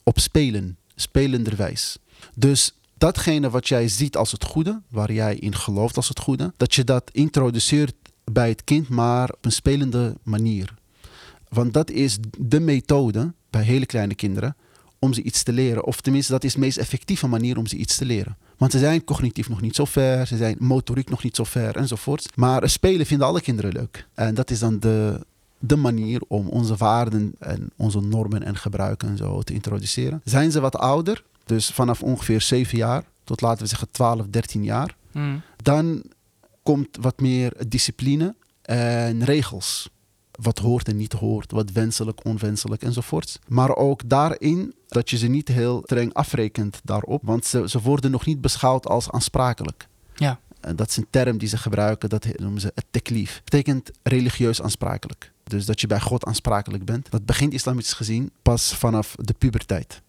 op spelen, spelenderwijs. Dus datgene wat jij ziet als het goede, waar jij in gelooft als het goede, dat je dat introduceert bij het kind, maar op een spelende manier. Want dat is de methode bij hele kleine kinderen om ze iets te leren. Of tenminste, dat is de meest effectieve manier om ze iets te leren. Want ze zijn cognitief nog niet zo ver, ze zijn motoriek nog niet zo ver enzovoort. Maar spelen vinden alle kinderen leuk. En dat is dan de, de manier om onze waarden en onze normen en gebruiken en zo te introduceren. Zijn ze wat ouder, dus vanaf ongeveer 7 jaar tot laten we zeggen 12, 13 jaar, Hmm. dan komt wat meer discipline en regels. Wat hoort en niet hoort, wat wenselijk, onwenselijk enzovoort. Maar ook daarin dat je ze niet heel streng afrekent daarop, want ze, ze worden nog niet beschouwd als aansprakelijk. Ja. En dat is een term die ze gebruiken, dat noemen ze het teklief. betekent religieus aansprakelijk. Dus dat je bij God aansprakelijk bent. Dat begint islamitisch gezien pas vanaf de puberteit.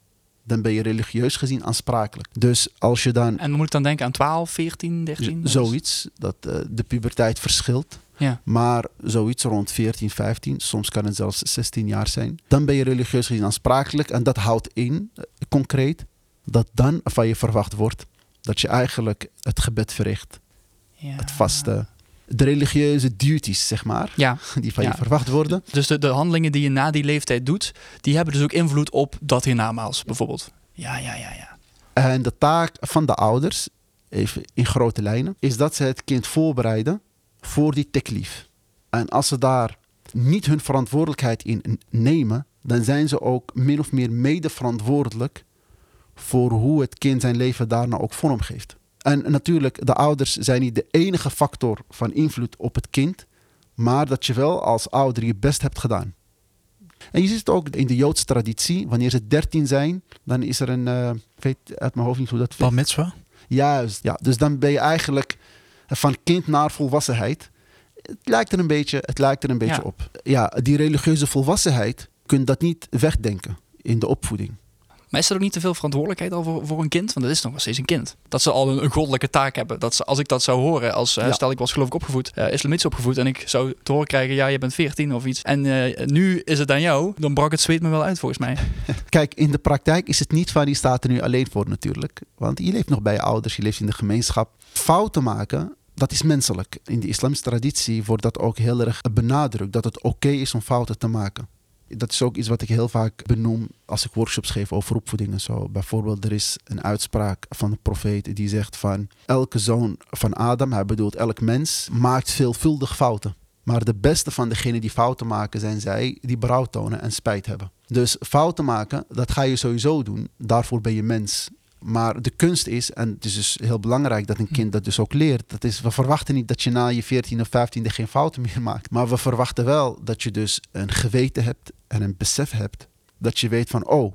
Dan ben je religieus gezien aansprakelijk. Dus als je dan En moet ik dan denken aan 12, 14, 13? Z- Zoiets, dat eh, de puberteit verschilt. Ja. Maar zoiets rond 14, 15, soms kan het zelfs 16 jaar zijn. Dan ben je religieus gezien aansprakelijk. En dat houdt in, eh, concreet, dat dan van je verwacht wordt dat je eigenlijk het gebed verricht. Ja. Het vasten. De religieuze duties, zeg maar, Ja, die van Ja. je verwacht worden. dus de, de handelingen die je na die leeftijd doet, die hebben dus ook invloed op dat hiernamaals, bijvoorbeeld. Ja, ja, ja, ja. En de taak van de ouders, even in grote lijnen, is dat ze het kind voorbereiden voor die teklief. En als ze daar niet hun verantwoordelijkheid in nemen, dan zijn ze ook min of meer mede verantwoordelijk voor hoe het kind zijn leven daarna ook vormgeeft. En natuurlijk, de ouders zijn niet de enige factor van invloed op het kind, maar dat je wel als ouder je best hebt gedaan. En je ziet het ook in de Joodse traditie. Wanneer ze dertien zijn, dan is er een... Uh, ik weet uit mijn hoofd niet hoe dat... Bar mitzwa? Juist, ja. Dus dan ben je eigenlijk van kind naar volwassenheid. Het lijkt er een beetje, het lijkt er een beetje op. Ja, die religieuze volwassenheid kun je dat niet wegdenken in de opvoeding. Maar is er ook niet te veel verantwoordelijkheid al voor, voor een kind? Want dat is nog steeds een kind. Dat ze al een, goddelijke taak hebben. Dat ze, als ik dat zou horen, als uh, stel ik was geloof ik opgevoed, uh, islamitisch opgevoed, en ik zou te horen krijgen, ja, je bent 14 of iets. En uh, nu is het aan jou, dan brak het zweet me wel uit volgens mij. Kijk, in de praktijk is het niet van die staat er nu alleen voor natuurlijk. Want je leeft nog bij je ouders, je leeft in de gemeenschap. Fouten maken, dat is menselijk. In de islamische traditie wordt dat ook heel erg benadrukt. Dat het oké is om fouten te maken. Dat is ook iets wat ik heel vaak benoem als ik workshops geef over opvoeding en zo. Bijvoorbeeld, er is een uitspraak van de profeet die zegt van... Elke zoon van Adam, hij bedoelt elk mens, maakt veelvuldig fouten. Maar de beste van degenen die fouten maken zijn zij die berouw tonen en spijt hebben. Dus fouten maken, dat ga je sowieso doen. Daarvoor ben je mens. Maar de kunst is, en het is dus heel belangrijk dat een kind dat dus ook leert. Dat is, we verwachten niet dat je na je 14 of 15e geen fouten meer maakt. Maar we verwachten wel dat je dus een geweten hebt en een besef hebt. Dat je weet van, oh,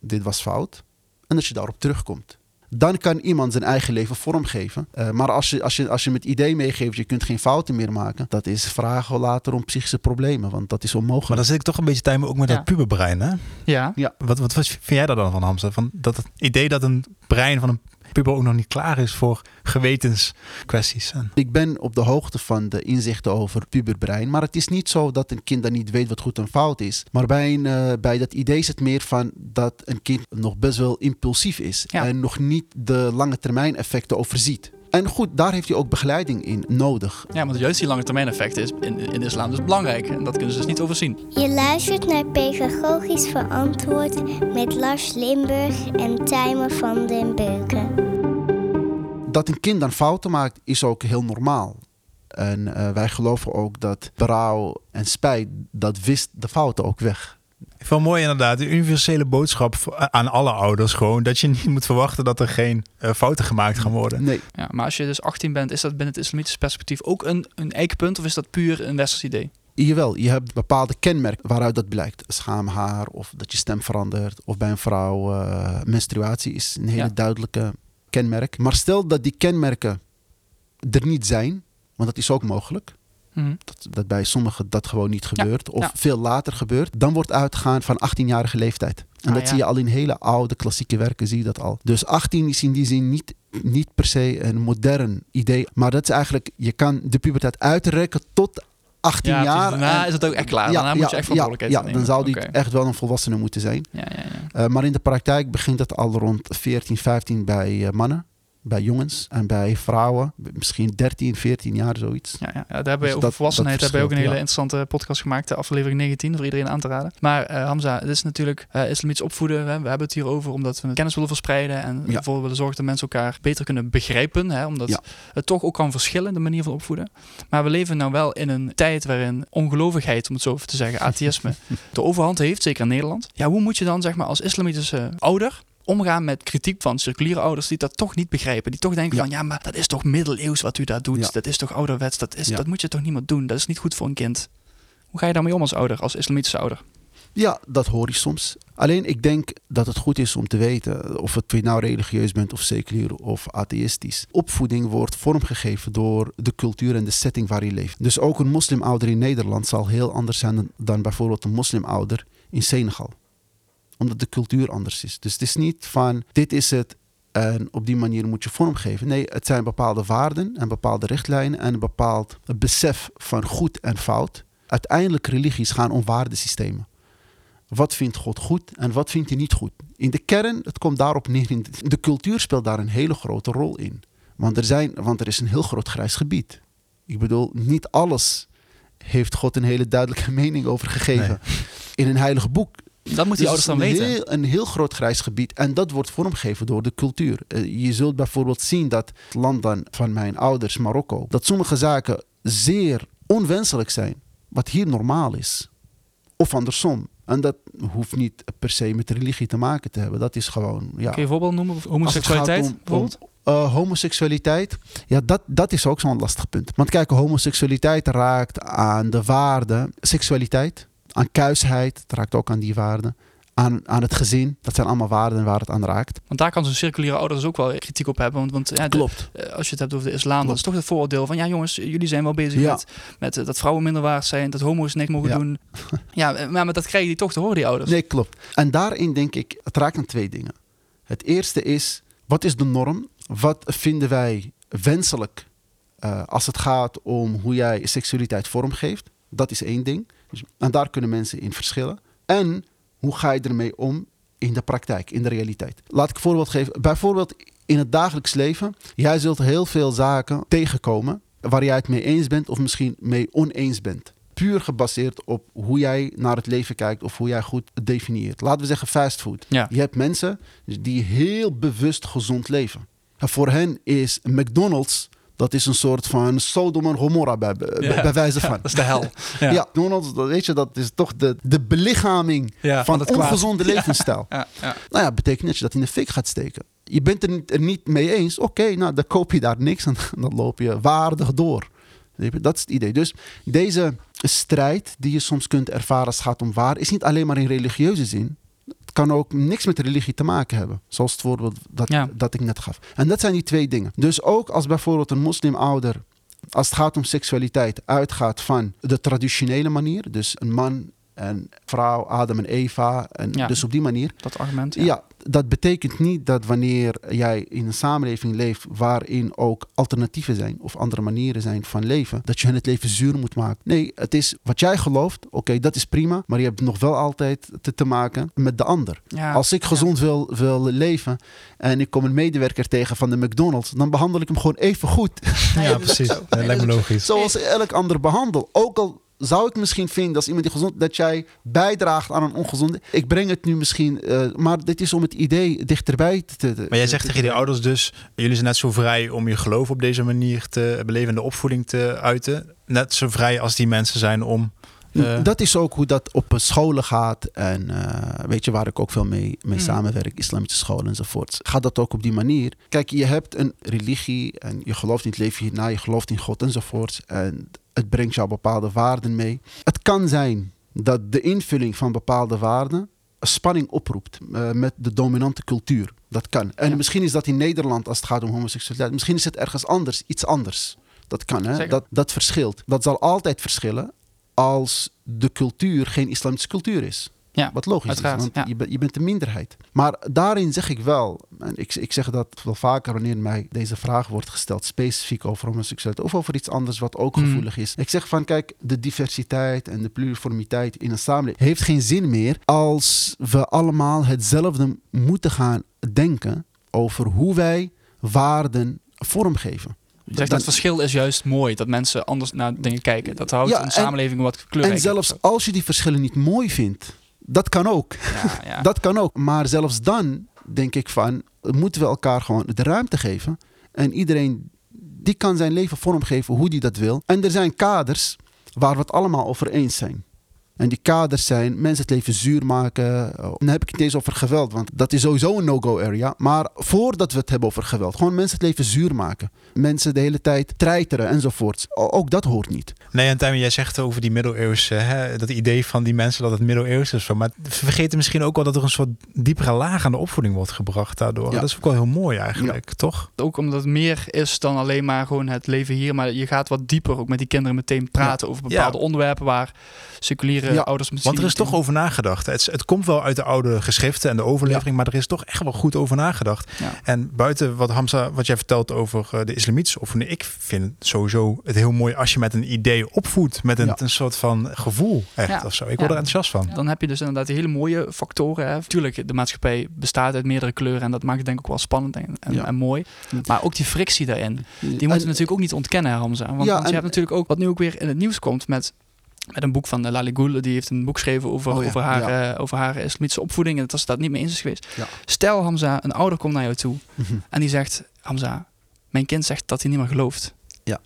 dit was fout. En dat je daarop terugkomt. Dan kan iemand zijn eigen leven vormgeven. Uh, maar als je, als, je, als je met idee meegeeft, je kunt geen fouten meer maken. Dat is vragen later om psychische problemen. Want dat is onmogelijk. Maar dan zit ik toch een beetje tijd ook met Ja. dat puberbrein, hè? Ja. Ja. Wat, wat, wat vind jij daar dan van, Hamza? Van dat het idee dat een brein van een puber ook nog niet klaar is voor gewetenskwesties. En... Ik ben op de hoogte van de inzichten over puberbrein. Maar het is niet zo dat een kind dan niet weet wat goed en fout is. Maar bij, een, eh, bij dat idee is het meer van dat een kind nog best wel impulsief is. Ja. En nog niet de lange termijn effecten overziet. En goed, daar heeft hij ook begeleiding in nodig. ja, want juist die lange termijn effecten is in, in de islam dus belangrijk. En dat kunnen ze dus niet overzien. Je luistert naar Pedagogisch Verantwoord met Lars Limburg en Tijmen van den Beuken. Dat een kind dan fouten maakt is ook heel normaal. En eh, wij geloven ook dat berouw en spijt, dat wist de fouten ook weg. Wel mooi inderdaad, de universele boodschap voor- aan alle ouders gewoon. Dat je niet moet verwachten dat er geen eh, fouten gemaakt gaan worden. Nee, Ja, maar als je dus 18 bent, is dat binnen het islamitische perspectief ook een, een eikpunt? Of is dat puur een westers idee? Jawel, je hebt bepaalde kenmerken waaruit dat blijkt. Schaamhaar of dat je stem verandert. Of bij een vrouw eh, menstruatie is een hele Ja. duidelijke kenmerk. Maar stel dat die kenmerken er niet zijn, want dat is ook mogelijk. Mhm. Dat, dat bij sommigen dat gewoon niet Ja, gebeurt. Of ja. veel later gebeurt. Dan wordt uitgegaan van 18-jarige leeftijd. En Ah, dat ja. zie je al in hele oude klassieke werken, zie je dat al. Dus 18 is in die zin niet, niet per se een modern idee. Maar dat is eigenlijk, je kan de puberteit uitrekken tot 18 Ja, jaar. Daarna en- is het ook echt klaar. Daarna moet je echt verantwoordelijkheid ja, ja, dan zou die echt wel een volwassene moeten zijn. Ja, ja, ja. Eh, maar in de praktijk begint het al rond 14, 15 bij eh, mannen. Bij jongens en bij vrouwen. Misschien 13, 14 jaar zoiets. Ja, ja, ja, daar hebben we Dus over dat- volwassenheid dat hebben we ook een hele interessante podcast gemaakt, de aflevering 19, voor iedereen aan te raden. Maar eh, Hamza, het is natuurlijk eh islamitisch opvoeden. Hè. We hebben het hier over omdat we kennis willen verspreiden en Ja. ervoor willen zorgen dat mensen elkaar beter kunnen begrijpen. Hè, omdat Ja. het toch ook kan verschillen, de manier van opvoeden. Maar we leven nou wel in een tijd waarin ongelovigheid, om het zo even te zeggen, atheïsme, de overhand heeft, zeker in Nederland. Ja, hoe moet je dan zeg maar als islamitische ouder omgaan met kritiek van circuliere ouders die dat toch niet begrijpen. Die toch denken Ja. van ja, maar dat is toch middeleeuws wat u daar doet. Ja. Dat is toch ouderwets. Dat, is, Ja. dat moet je toch niet meer doen. Dat is niet goed voor een kind. Hoe ga je daarmee om als ouder, als islamitische ouder? Ja, dat hoor je soms. Alleen ik denk dat het goed is om te weten of het je nou religieus bent of seculier of atheïstisch. Opvoeding wordt vormgegeven door de cultuur en de setting waar je leeft. Dus ook een moslimouder in Nederland zal heel anders zijn dan, dan bijvoorbeeld een moslimouder in Senegal. Omdat de cultuur anders is. Dus het is niet van dit is het en op die manier moet je vormgeven. Nee, het zijn bepaalde waarden en bepaalde richtlijnen en een bepaald besef van goed en fout. Uiteindelijk religies gaan om waardesystemen. Wat vindt God goed en wat vindt hij niet goed? In de kern, het komt daarop neer. de cultuur speelt daar een hele grote rol in. Want er, zijn, want er is een heel groot grijs gebied. Ik bedoel, niet alles heeft God een hele duidelijke mening over gegeven. In een heilig boek Dat moeten die ouders dan weten. Heel, een heel groot grijs gebied. En dat wordt vormgegeven door de cultuur. Uh, je zult bijvoorbeeld zien dat het land dan van mijn ouders, Marokko, dat sommige zaken zeer onwenselijk zijn. Wat hier normaal is. Of andersom. En dat hoeft niet per se met religie te maken te hebben. Dat is gewoon. Ja, Kun je een voorbeeld noemen? Homoseksualiteit? Om, bijvoorbeeld? Om, uh, homoseksualiteit, ja, dat, dat is ook zo'n lastig punt. Want kijk, homoseksualiteit raakt aan de waarde, seksualiteit, aan kuisheid, het raakt ook aan die waarden. Aan, aan het gezin. Dat zijn allemaal waarden waar het aan raakt. Want daar kan zo'n circulaire ouders ook wel kritiek op hebben. Want, want ja, de, Klopt. als je het hebt over de islam, dat is toch het vooroordeel van... ja jongens, jullie zijn wel bezig ja. met, met uh, dat vrouwen minder waard zijn... dat homo's niks mogen Ja. doen. Ja, maar, maar dat krijgen die toch te horen, die ouders. Nee, klopt. En daarin denk ik, het raakt aan twee dingen. Het eerste is, wat is de norm? Wat vinden wij wenselijk uh, als het gaat om hoe jij seksualiteit vormgeeft? Dat is één ding. Dus, en daar kunnen mensen in verschillen. En hoe ga je ermee om in de praktijk, in de realiteit? Laat ik een voorbeeld geven. Bijvoorbeeld in het dagelijks leven. Jij zult heel veel zaken tegenkomen waar jij het mee eens bent of misschien mee oneens bent. Puur gebaseerd op hoe jij naar het leven kijkt of hoe jij goed definieert. Laten we zeggen fastfood. Ja. Je hebt mensen die heel bewust gezond leven. En voor hen is McDonald's dat is een soort van Sodom en Gomorra bij, bij, Ja. bij wijze Ja, van. dat is de hel. Ja. McDonald's, dat weet je, dat is toch de, de belichaming van, van het kwaad. ongezonde levensstijl. Ja, ja. Nou ja, betekent dat je dat in de fik gaat steken. Je bent er niet, er niet mee eens. Oké, nou dan koop je daar niks en dan loop je waardig door. Dat is het idee. Dus deze strijd die je soms kunt ervaren als het gaat om waar, is niet alleen maar in religieuze zin. Kan ook niks met religie te maken hebben. Zoals het voorbeeld dat, Ja. dat ik net gaf. En dat zijn die twee dingen. Dus ook als bijvoorbeeld een moslimouder, als het gaat om seksualiteit, uitgaat van de traditionele manier. Dus een man en vrouw, Adam en Eva. En Ja. Dus op die manier. Dat argument. Ja. Dat betekent niet dat wanneer jij in een samenleving leeft waarin ook alternatieven zijn of andere manieren zijn van leven, dat je hen het leven zuur moet maken. Nee, het is wat jij gelooft, oké, dat is prima, maar je hebt nog wel altijd te, te maken met de ander. Ja. Als ik gezond wil, wil leven en ik kom een medewerker tegen van de McDonald's, dan behandel ik hem gewoon even goed. Ja, precies. Dat lijkt me logisch. Zoals elk ander behandel. Ook al zou ik misschien vinden als iemand die gezond dat jij bijdraagt aan een ongezonde. Ik breng het nu misschien, eh, maar dit is om het idee dichterbij te. te Maar jij zegt te- tegen die ouders dus, jullie zijn net zo vrij om je geloof op deze manier te beleven en de opvoeding te uiten. Net zo vrij als die mensen zijn om... eh, Dat is ook hoe dat op scholen gaat. En eh, weet je waar ik ook veel mee, mee Mm. samenwerk, islamitische scholen enzovoort. Gaat dat ook op die manier? Kijk, je hebt een religie en je gelooft in het leven hierna, je gelooft in God enzovoort. En het brengt jou bepaalde waarden mee. Het kan zijn dat de invulling van bepaalde waarden spanning oproept eh, met de dominante cultuur. Dat kan. En Ja. misschien is dat in Nederland als het gaat om homoseksualiteit. Misschien is het ergens anders, iets anders. Dat kan, hè? Zeker. Dat, dat verschilt. Dat zal altijd verschillen als de cultuur geen islamitische cultuur is. Ja, Wat logisch uiteraard, is, want ja. je, bent- je bent de minderheid. Maar daarin zeg ik wel, en ik, ik zeg dat wel vaker wanneer mij deze vraag wordt gesteld, specifiek over homoseksualiteit of over iets anders wat ook Mm. gevoelig is. Ik zeg van, kijk, de diversiteit en de pluriformiteit in een samenleving heeft geen zin meer als we allemaal hetzelfde moeten gaan denken over hoe wij waarden vormgeven. Je zegt Dan- dat verschil is juist mooi. Dat mensen anders naar dingen kijken. Dat houdt Ja, een en- samenleving wat kleur. en zelfs als je die verschillen niet mooi vindt, dat kan ook. Ja, ja. Dat kan ook. Maar zelfs dan denk ik van, moeten we elkaar gewoon de ruimte geven. En iedereen, die kan zijn leven vormgeven hoe die dat wil. En er zijn kaders waar we het allemaal over eens zijn. En die kaders zijn mensen het leven zuur maken. Oh, Dan heb ik het niet eens over geweld, want dat is sowieso een no-go area. Maar voordat we het hebben over geweld, gewoon mensen het leven zuur maken. Mensen de hele tijd treiteren enzovoort. O- Ook dat hoort niet. Nee, en Tijmen, jij zegt over die middeleeuwse, hè, dat idee van die mensen dat het middeleeuws is. Maar we vergeten misschien ook wel dat er een soort diepere laag aan de opvoeding wordt gebracht daardoor. Ja. Dat is ook wel heel mooi eigenlijk, toch? Ook omdat het meer is dan alleen maar gewoon het leven hier. Maar je gaat wat dieper ook met die kinderen meteen praten over bepaalde Ja. onderwerpen waar seculiere Ja, ouders misschien Want er is toch over nagedacht. Het, het komt wel uit de oude geschriften en de overlevering, maar er is toch echt wel goed over nagedacht. Ja. En buiten wat Hamza, wat jij vertelt over eh, de islamitische opvoeding, ik vind sowieso het heel mooi als je met een idee opvoedt, met een, een soort van gevoel echt of zo. Ik word er enthousiast van. Dan heb je dus inderdaad hele mooie factoren. Hè. Tuurlijk, de maatschappij bestaat uit meerdere kleuren en dat maakt het denk ik ook wel spannend en, en, mooi. Maar ook die frictie daarin, die moeten we En- natuurlijk ook niet ontkennen, Hamza. Want, want je hebt natuurlijk ook, wat nu ook weer in het nieuws komt met met een boek van uh, Lali Goul. Die heeft een boek geschreven over, Oh ja, over, haar, ja. eh, over haar islamitische opvoeding. En dat ze dat niet mee eens is geweest. Ja. Stel, Hamza, een ouder komt naar jou toe. Mhm. En die zegt, Hamza, mijn kind zegt dat hij niet meer gelooft. Ja.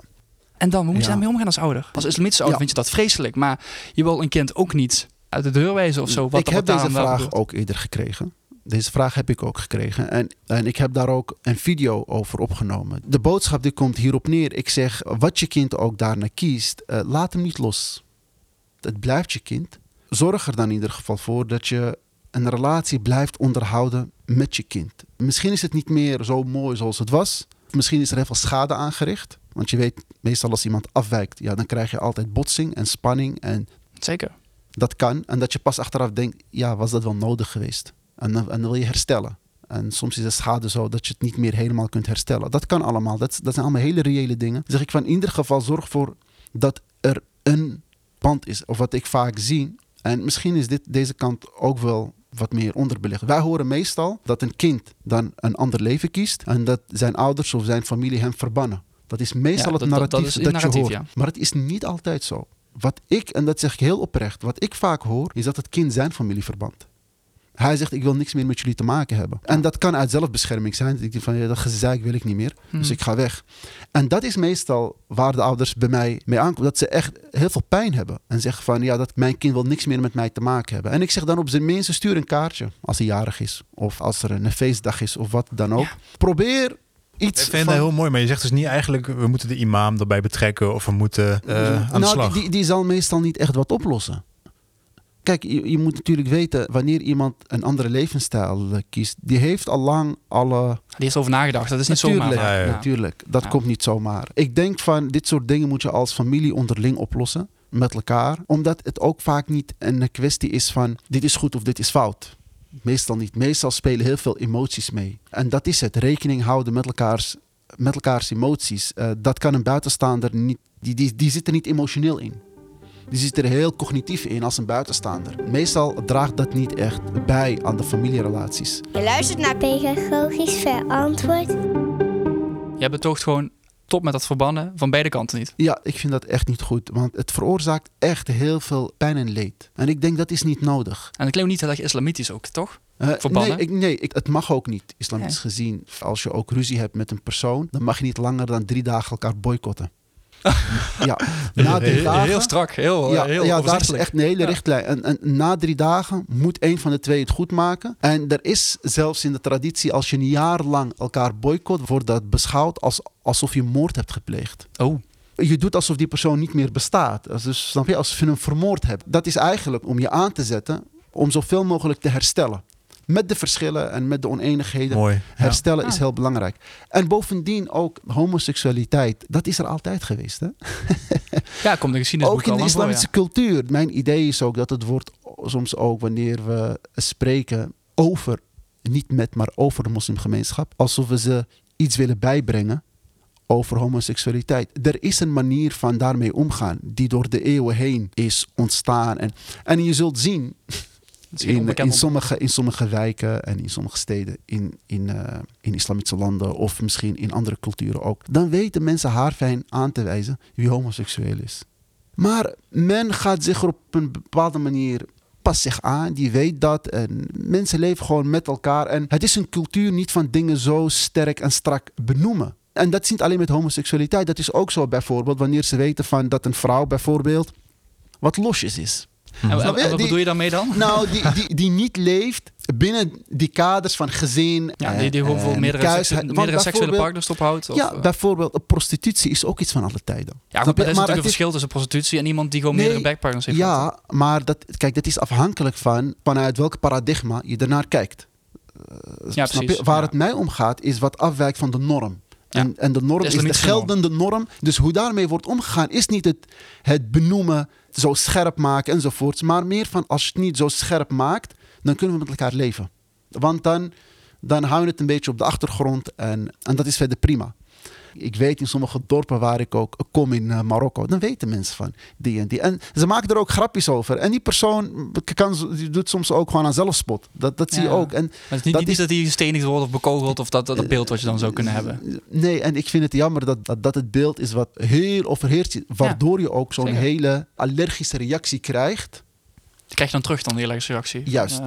En dan, hoe moet je daarmee omgaan als ouder? Als islamitische ouder vind je dat vreselijk. Maar je wil een kind ook niet uit de deur wijzen of zo. Wat, ik heb deze vraag ook eerder gekregen. Deze vraag heb ik ook gekregen. En, en ik heb daar ook een video over opgenomen. De boodschap die komt hierop neer. Ik zeg, wat je kind ook daarna kiest, eh, laat hem niet los. Het blijft je kind. Zorg er dan in ieder geval voor dat je een relatie blijft onderhouden met je kind. Misschien is het niet meer zo mooi zoals het was. Misschien is er heel veel schade aangericht. Want je weet, meestal als iemand afwijkt, ja, dan krijg je altijd botsing en spanning. En Zeker. dat kan. En dat je pas achteraf denkt, ja, was dat wel nodig geweest? En dan, en dan wil je herstellen. En soms is de schade zo dat je het niet meer helemaal kunt herstellen. Dat kan allemaal. Dat, dat zijn allemaal hele reële dingen. Dan zeg ik van in ieder geval zorg voor dat er een band is. Of wat ik vaak zie. En misschien is dit, deze kant ook wel wat meer onderbelicht. Wij horen meestal dat een kind dan een ander leven kiest. En dat zijn ouders of zijn familie hem verbannen. Dat is meestal Ja, het dat- narratief dat je hoort. ja. Maar het is niet altijd zo. Wat ik, en dat zeg ik heel oprecht, wat ik vaak hoor, is dat het kind zijn familie verband. Hij zegt, ik wil niks meer met jullie te maken hebben. En dat kan uit zelfbescherming zijn. Dat ik denk van, ja, dat gezeik wil ik niet meer. Dus Hmm. ik ga weg. En dat is meestal waar de ouders bij mij mee aankomen. Dat ze echt heel veel pijn hebben. En zeggen van, ja, dat mijn kind wil niks meer met mij te maken hebben. En ik zeg dan op zijn minst, stuur een kaartje. Als hij jarig is. Of als er een feestdag is. Of wat dan ook. Ja. Probeer iets Ik vind van... het heel mooi, maar je zegt dus niet eigenlijk... we moeten de imam erbij betrekken of we moeten eh, aan de nou, slag. Die, die zal meestal niet echt wat oplossen. Kijk, je, je moet natuurlijk weten, wanneer iemand een andere levensstijl eh, kiest, die heeft al lang alle... Die is over nagedacht. Dat is niet Natuurlijk, zomaar. ja, ja. Natuurlijk, dat Ja. komt niet zomaar. Ik denk van, dit soort dingen moet je als familie onderling oplossen, met elkaar. Omdat het ook vaak niet een kwestie is van, dit is goed of dit is fout. Meestal niet. Meestal spelen heel veel emoties mee. En dat is het, rekening houden met elkaars, met elkaars emoties. Eh, dat kan een buitenstaander niet, die, die, die zit er niet emotioneel in. Die zit er heel cognitief in als een buitenstaander. Meestal draagt dat niet echt bij aan de familierelaties. Je luistert naar Pedagogisch verantwoord. Jij betoogt gewoon top met dat verbannen van beide kanten niet. Ja, ik vind dat echt niet goed, want het veroorzaakt echt heel veel pijn en leed. En ik denk dat is niet nodig. En ik geloof niet dat je islamitisch ook, toch? Eh, Verbannen? Nee, ik, nee ik, het mag ook niet, islamitisch gezien. Als je ook ruzie hebt met een persoon, dan mag je niet langer dan drie dagen elkaar boycotten. Ja, na drie heel, dagen... heel strak, heel, ja, heel ja daar is echt een hele Ja. richtlijn. En, en na drie dagen moet een van de twee het goed maken. En er is zelfs in de traditie, als je een jaar lang elkaar boycott, wordt dat beschouwd als, alsof je moord hebt gepleegd. Oh, Je doet alsof die persoon niet meer bestaat. Als- Dus snap je, als je hem vermoord hebt. Dat is eigenlijk om je aan te zetten om zoveel mogelijk te herstellen. Met de verschillen en met de oneenigheden. Mooi. Ja. Herstellen Ja. is heel belangrijk. En bovendien ook homoseksualiteit. Dat is er altijd geweest. Hè? ja, komt de geschiedenis Ook in de islamitische cultuur. Mijn idee is ook dat het wordt soms ook wanneer we spreken over, niet met, maar over de moslimgemeenschap, alsof we ze iets willen bijbrengen over homoseksualiteit. Er is een manier van daarmee omgaan die door de eeuwen heen is ontstaan. En, en je zult zien in, in, sommige, in sommige wijken en in sommige steden in, in, eh, in islamitische landen of misschien in andere culturen ook. Dan weten mensen haarfijn aan te wijzen wie homoseksueel is. Maar men gaat zich op een bepaalde manier past zich aan, die weet dat. En mensen leven gewoon met elkaar. En het is een cultuur niet van dingen zo sterk en strak benoemen. En dat is niet alleen met homoseksualiteit. Dat is ook zo bijvoorbeeld wanneer ze weten van dat een vrouw bijvoorbeeld wat losjes is. En, wat bedoel je daarmee dan? Nou, die, die, die niet leeft binnen die kaders van gezin. Ja, die, die gewoon voor en meerdere, seksu- seksuele partners ophoudt. Of, Ja, eh, bijvoorbeeld prostitutie is ook iets van alle tijden. ja, goed, maar er is natuurlijk een is- verschil tussen prostitutie en iemand die gewoon Nee, meerdere backpartners heeft. gehad. Ja, maar dat, kijk, dat is afhankelijk van vanuit welk paradigma je ernaar kijkt. Eh, Ja, precies, je? Waar ja. het mij om gaat, is wat afwijkt van de norm. En, en de norm De is de norm. geldende norm. Dus hoe daarmee wordt omgegaan, is niet het, het benoemen, zo scherp maken enzovoorts. Maar meer van als je het niet zo scherp maakt, dan kunnen we met elkaar leven. Want dan, dan hou je het een beetje op de achtergrond en, en dat is verder prima. Ik weet in sommige dorpen waar ik ook kom in eh, Marokko, dan weten mensen van die en die. En ze maken er ook grapjes over. En die persoon kan, die doet soms ook gewoon aan zelfspot. Dat, dat zie je ook. En Maar het is niet Dat niet is- dat hij gestenigd wordt of bekogeld of dat, dat beeld wat je dan zou kunnen hebben. Nee, en ik vind het jammer dat dat, dat het beeld is wat heel overheerst, waardoor je ook zo'n hele allergische reactie krijgt Die krijg je dan terug dan, die allergische reactie. Juist.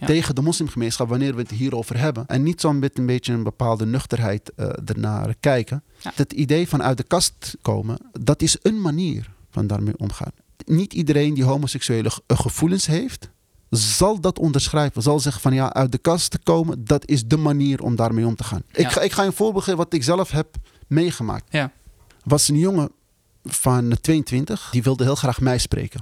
Ja. tegen de moslimgemeenschap wanneer we het hierover hebben. En niet zo met een beetje een bepaalde nuchterheid eh ernaar kijken. Ja. Het idee van uit de kast komen, dat is een manier van daarmee omgaan. Niet iedereen die homoseksuele ge- gevoelens heeft, zal dat onderschrijven. Zal zeggen van ja, uit de kast te komen, dat is de manier om daarmee om te gaan. Ik, ga, ik ga je een voorbeeld geven wat ik zelf heb meegemaakt. Ja. was een jongen van 22, die wilde heel graag mij spreken.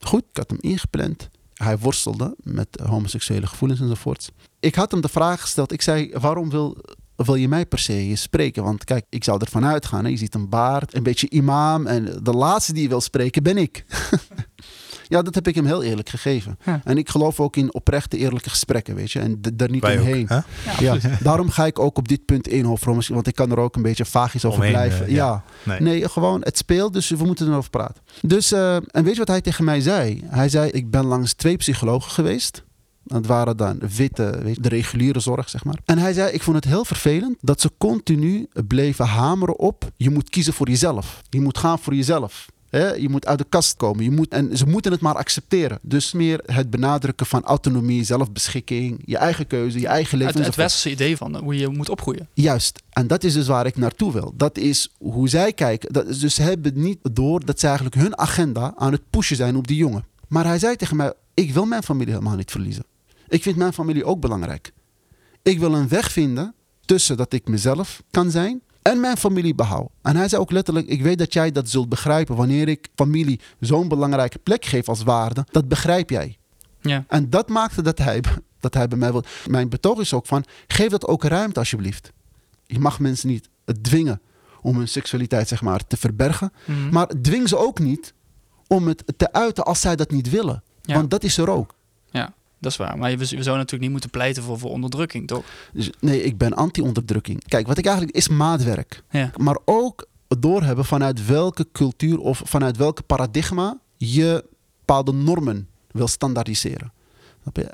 Goed, ik had hem ingepland. Hij worstelde met homoseksuele gevoelens enzovoorts. Ik had hem de vraag gesteld. Ik zei, waarom wil, wil je mij per se spreken? Want kijk, ik zou ervan uitgaan. Hè? Je ziet een baard, een beetje imam. En de laatste die je wil spreken ben ik. ja, dat heb ik hem heel eerlijk gegeven. Ja. En ik geloof ook in oprechte, eerlijke gesprekken, weet je. En daar niet Wij omheen. Ja, daarom ga ik ook op dit punt in, want ik kan er ook een beetje vagisch over Omheen, blijven. eh, ja. ja. Nee. Nee, gewoon, het speelt, dus we moeten erover praten. Dus, eh, en weet je wat hij tegen mij zei? Hij zei, ik ben langs twee psychologen geweest. Dat waren dan witte, weet je, de reguliere zorg, zeg maar. En hij zei, ik vond het heel vervelend dat ze continu bleven hameren op... je moet kiezen voor jezelf. Je moet gaan voor jezelf. Hè? Je moet uit de kast komen. Je moet, en ze moeten het maar accepteren. Dus meer het benadrukken van autonomie, zelfbeschikking... je eigen keuze, je eigen leven. Het, het westerse idee van hoe je moet opgroeien. Juist. En dat is dus waar ik naartoe wil. Dat is hoe zij kijken. Dat is dus ze hebben niet door dat ze eigenlijk hun agenda aan het pushen zijn op die jongen. Maar hij zei tegen mij: Ik wil mijn familie helemaal niet verliezen. Ik vind mijn familie ook belangrijk. Ik wil een weg vinden tussen dat ik mezelf kan zijn en mijn familie behoud. En hij zei ook letterlijk: Ik weet dat jij dat zult begrijpen wanneer ik familie zo'n belangrijke plek geef als waarde. Dat begrijp jij. Ja. En dat maakte dat hij, dat hij bij mij wil. Mijn betoog is ook van: geef dat ook ruimte alsjeblieft. Je mag mensen niet dwingen om hun seksualiteit zeg maar, te verbergen. Mhm. Maar dwing ze ook niet om het te uiten als zij dat niet willen. Ja. Want dat is er ook. ja, dat is waar. Maar we, we zouden natuurlijk niet moeten pleiten voor, voor onderdrukking, toch? Dus nee, ik ben anti-onderdrukking. Kijk, wat ik eigenlijk is maatwerk. Ja. Maar ook doorhebben vanuit welke cultuur of vanuit welke paradigma je bepaalde normen wil standaardiseren.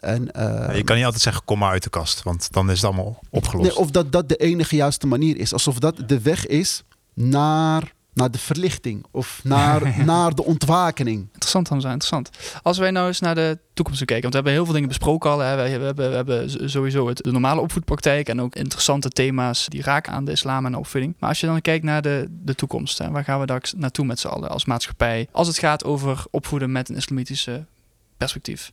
En, eh, Je kan niet altijd zeggen, kom maar uit de kast. Want dan is het allemaal opgelost. Nee, of dat dat de enige juiste manier is. Alsof dat de weg is naar, naar de verlichting of naar, naar de ontwakening. Interessant dan zijn, interessant. Als wij nou eens naar de toekomst kijken, want we hebben heel veel dingen besproken al. Hè. We, hebben, we hebben sowieso het, de normale opvoedpraktijk en ook interessante thema's die raken aan de islam en de opvoeding. Maar als je dan kijkt naar de, de toekomst, hè, waar gaan we daar naartoe met z'n allen als maatschappij? Als het gaat over opvoeden met een islamitische perspectief.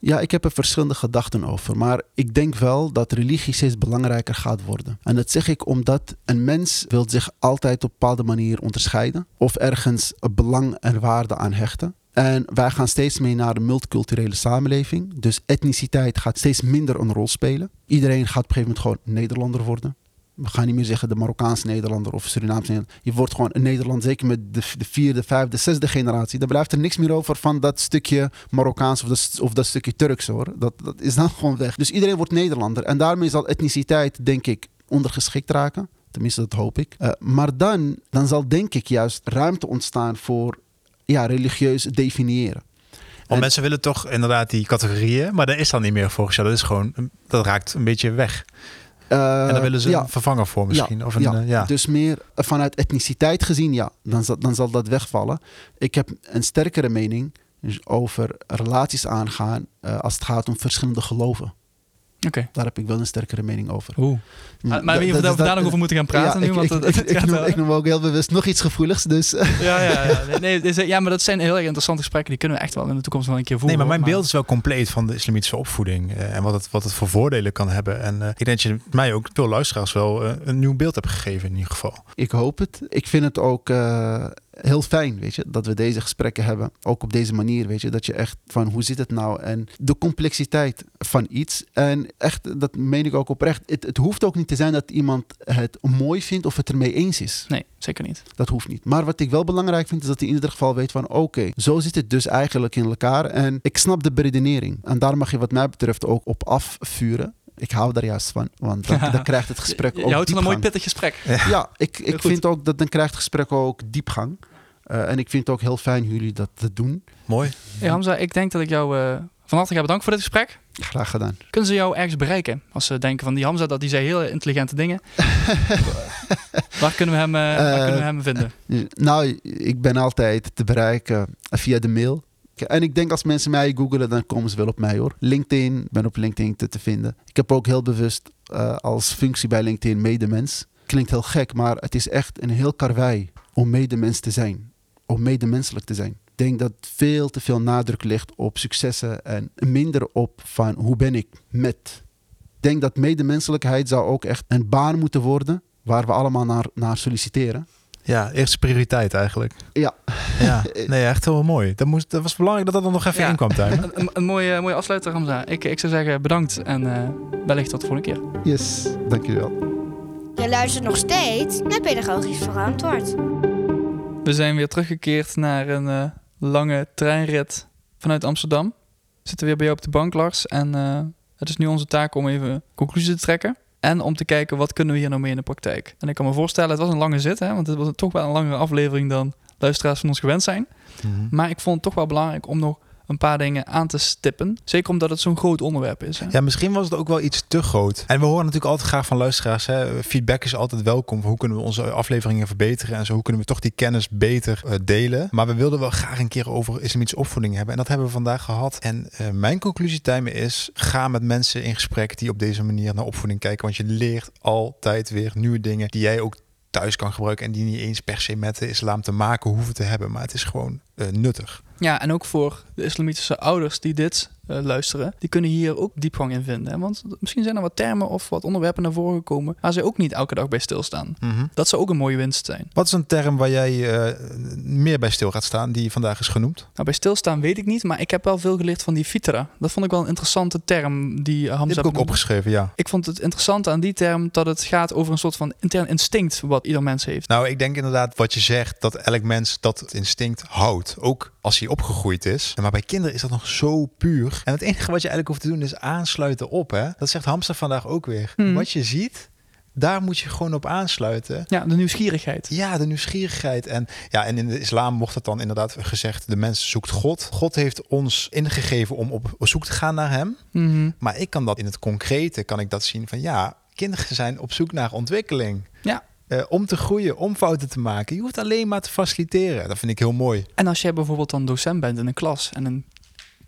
Ja, ik heb er verschillende gedachten over. Maar ik denk wel dat religie steeds belangrijker gaat worden. En dat zeg ik omdat een mens wil zich altijd op een bepaalde manier onderscheiden. Of ergens belang en waarde aan hechten. En wij gaan steeds meer naar een multiculturele samenleving. Dus etniciteit gaat steeds minder een rol spelen. Iedereen gaat op een gegeven moment gewoon Nederlander worden. We gaan niet meer zeggen de Marokkaanse Nederlander of Surinaamse Nederlander. Je wordt gewoon een Nederland, zeker met de, de vierde, vijfde, zesde generatie. Dan blijft er niks meer over van dat stukje Marokkaans of dat, of dat stukje Turks hoor. Dat, dat is dan gewoon weg. Dus iedereen wordt Nederlander. En daarmee zal etniciteit, denk ik, ondergeschikt raken. Tenminste, dat hoop ik. Eh, maar dan, dan zal denk ik juist ruimte ontstaan voor ja, religieus definiëren. Want En- mensen willen toch inderdaad die categorieën, maar daar is dan niet meer volgens jou. Dat is gewoon, dat raakt een beetje weg. Eh, en daar willen ze ja, een vervanger voor misschien. Ja, of een, ja. eh, ja. Dus meer vanuit etniciteit gezien, ja, dan zal, dan zal dat wegvallen. Ik heb een sterkere mening over relaties aangaan eh, als het gaat om verschillende geloven. Oké. Daar heb ik wel een sterkere mening over. Oeh. Mm, Maar, maar we is daar nog over moeten gaan praten ja, nu? ik, Want ik, ik, ik noem, wel- ik noem ook heel bewust nog iets gevoeligs. Dus Ja, ja, ja. Nee, nee, ja, maar dat zijn heel erg interessante gesprekken. Die kunnen we echt wel in de toekomst wel een keer Nee, voeren. maar mijn beeld is wel compleet van de islamitische opvoeding. eh, en wat het, wat het voor voordelen kan hebben. En eh, ik denk dat je mij ook, veel luisteraars, wel eh, een nieuw beeld hebt gegeven in ieder geval. ik hoop het. Ik vind het ook eh, heel fijn, weet je, dat we deze gesprekken hebben. Ook op deze manier, weet je, dat je echt van hoe zit het nou en de complexiteit van iets. En echt, dat meen ik ook oprecht. Het, het hoeft ook niet te zijn dat iemand het mooi vindt of het ermee eens is. Nee, zeker niet. Dat hoeft niet. Maar wat ik wel belangrijk vind, is dat hij in ieder geval weet van... oké, zo zit het dus eigenlijk in elkaar. En ik snap de beredenering. En daar mag je wat mij betreft ook op afvuren. Ik hou daar juist van, want dan, dan krijgt het gesprek ook je houdt van een mooi pittig gesprek. Ja, ik, ik vind ook dat dan krijgt het gesprek ook diepgang. Eh, en ik vind het ook heel fijn jullie dat eh, doen. Mooi. Hey Hamza, ik denk dat ik jou eh, van harte ga bedanken voor dit gesprek. Graag gedaan. Kunnen ze jou ergens bereiken? Als ze denken van die Hamza, dat die zei heel intelligente dingen. waar, kunnen we hem, eh, waar kunnen we hem vinden? Nou, ik ben altijd te bereiken via de mail. En ik denk als mensen mij googelen, dan komen ze wel op mij hoor. LinkedIn, ben op LinkedIn te, te vinden. Ik heb ook heel bewust eh, als functie bij LinkedIn medemens. Klinkt heel gek, maar het is echt een heel karwei om medemens te zijn. Om medemenselijk te zijn. Ik denk dat veel te veel nadruk ligt op successen en minder op van hoe ben ik met. Ik denk dat medemenselijkheid zou ook echt een baan moeten worden waar we allemaal naar, naar solliciteren. Ja, eerste prioriteit eigenlijk. Ja. Ja, nee, echt heel mooi. Dat, moest, dat was belangrijk dat dat er nog even Ja. in kwam, Tuin. Een, mooie, mooie afsluiter, Hamza. Ik, ik zou zeggen bedankt en eh, wellicht tot de volgende keer. Yes, dankjewel. Je luistert nog steeds naar Pedagogisch Verantwoord. We zijn weer teruggekeerd naar een eh, lange treinrit vanuit Amsterdam. We zitten weer bij jou op de bank, Lars. En eh, het is nu onze taak om even conclusie te trekken. En om te kijken wat kunnen we hier nou mee in de praktijk. En ik kan me voorstellen, het was een lange zit, hè, want het was toch wel een langere aflevering dan luisteraars van ons gewend zijn. Mhm. Maar ik vond het toch wel belangrijk om nog een paar dingen aan te stippen. Zeker omdat het zo'n groot onderwerp is. Ja, misschien was het ook wel iets te groot. En we horen natuurlijk altijd graag van luisteraars. Hè. Feedback is altijd welkom. Hoe kunnen we onze afleveringen verbeteren en zo? Hoe kunnen we toch die kennis beter eh, delen? Maar we wilden wel graag een keer over islamitische opvoeding hebben. En dat hebben we vandaag gehad. En eh, mijn conclusie, Tijmen, is: ga met mensen in gesprek die op deze manier naar opvoeding kijken. Want je leert altijd weer nieuwe dingen die jij ook thuis kan gebruiken. En die niet eens per se met de islam te maken hoeven te hebben. Maar het is gewoon eh, nuttig. Ja, en ook voor de islamitische ouders die dit eh, luisteren, die kunnen hier ook diepgang in vinden. Hè? Want misschien zijn er wat termen of wat onderwerpen naar voren gekomen waar ze ook niet elke dag bij stilstaan. Mhm. Dat zou ook een mooie winst zijn. Wat is een term waar jij eh, meer bij stil gaat staan, die vandaag is genoemd? Nou, bij stilstaan weet ik niet, maar ik heb wel veel geleerd van die fitra. Dat vond ik wel een interessante term die Die Hamza heb ik ook opgeschreven, ja. Ik vond het interessante aan die term dat het gaat over een soort van intern instinct wat ieder mens heeft. Nou, ik denk inderdaad wat je zegt, dat elk mens dat instinct houdt. Ook als hij opgegroeid is. Maar bij kinderen is dat nog zo puur. En het enige wat je eigenlijk hoeft te doen is aansluiten op. Hè? Dat zegt Hamster vandaag ook weer. Hmm. Wat je ziet, daar moet je gewoon op aansluiten. Ja, de nieuwsgierigheid. Ja, de nieuwsgierigheid. En, ja, en in de islam wordt het dan inderdaad gezegd, de mens zoekt God. God heeft ons ingegeven om op zoek te gaan naar hem. Mhm. Maar ik kan dat in het concrete, kan ik dat zien van ja, kinderen zijn op zoek naar ontwikkeling. Ja. Eh, om te groeien, om fouten te maken. Je hoeft alleen maar te faciliteren. Dat vind ik heel mooi. En als jij bijvoorbeeld dan docent bent in een klas en een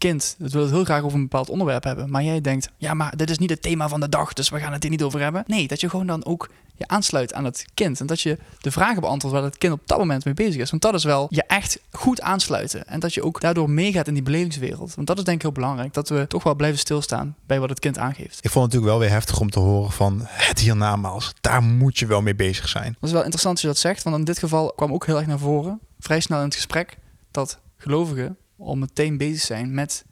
kind dat wil het heel graag over een bepaald onderwerp hebben, maar jij denkt, ja, maar dit is niet het thema van de dag, dus we gaan het hier niet over hebben. Nee, dat je gewoon dan ook je aansluit aan het kind en dat je de vragen beantwoordt waar het kind op dat moment mee bezig is. Want dat is wel je echt goed aansluiten en dat je ook daardoor meegaat in die belevingswereld. Want dat is denk ik heel belangrijk, dat we toch wel blijven stilstaan bij wat het kind aangeeft. Ik vond het natuurlijk wel weer heftig om te horen van het hiernamaals. Daar moet je wel mee bezig zijn. Dat is wel interessant als je dat zegt, want in dit geval kwam ook heel erg naar voren, vrij snel in het gesprek, dat gelovigen al meteen bezig zijn met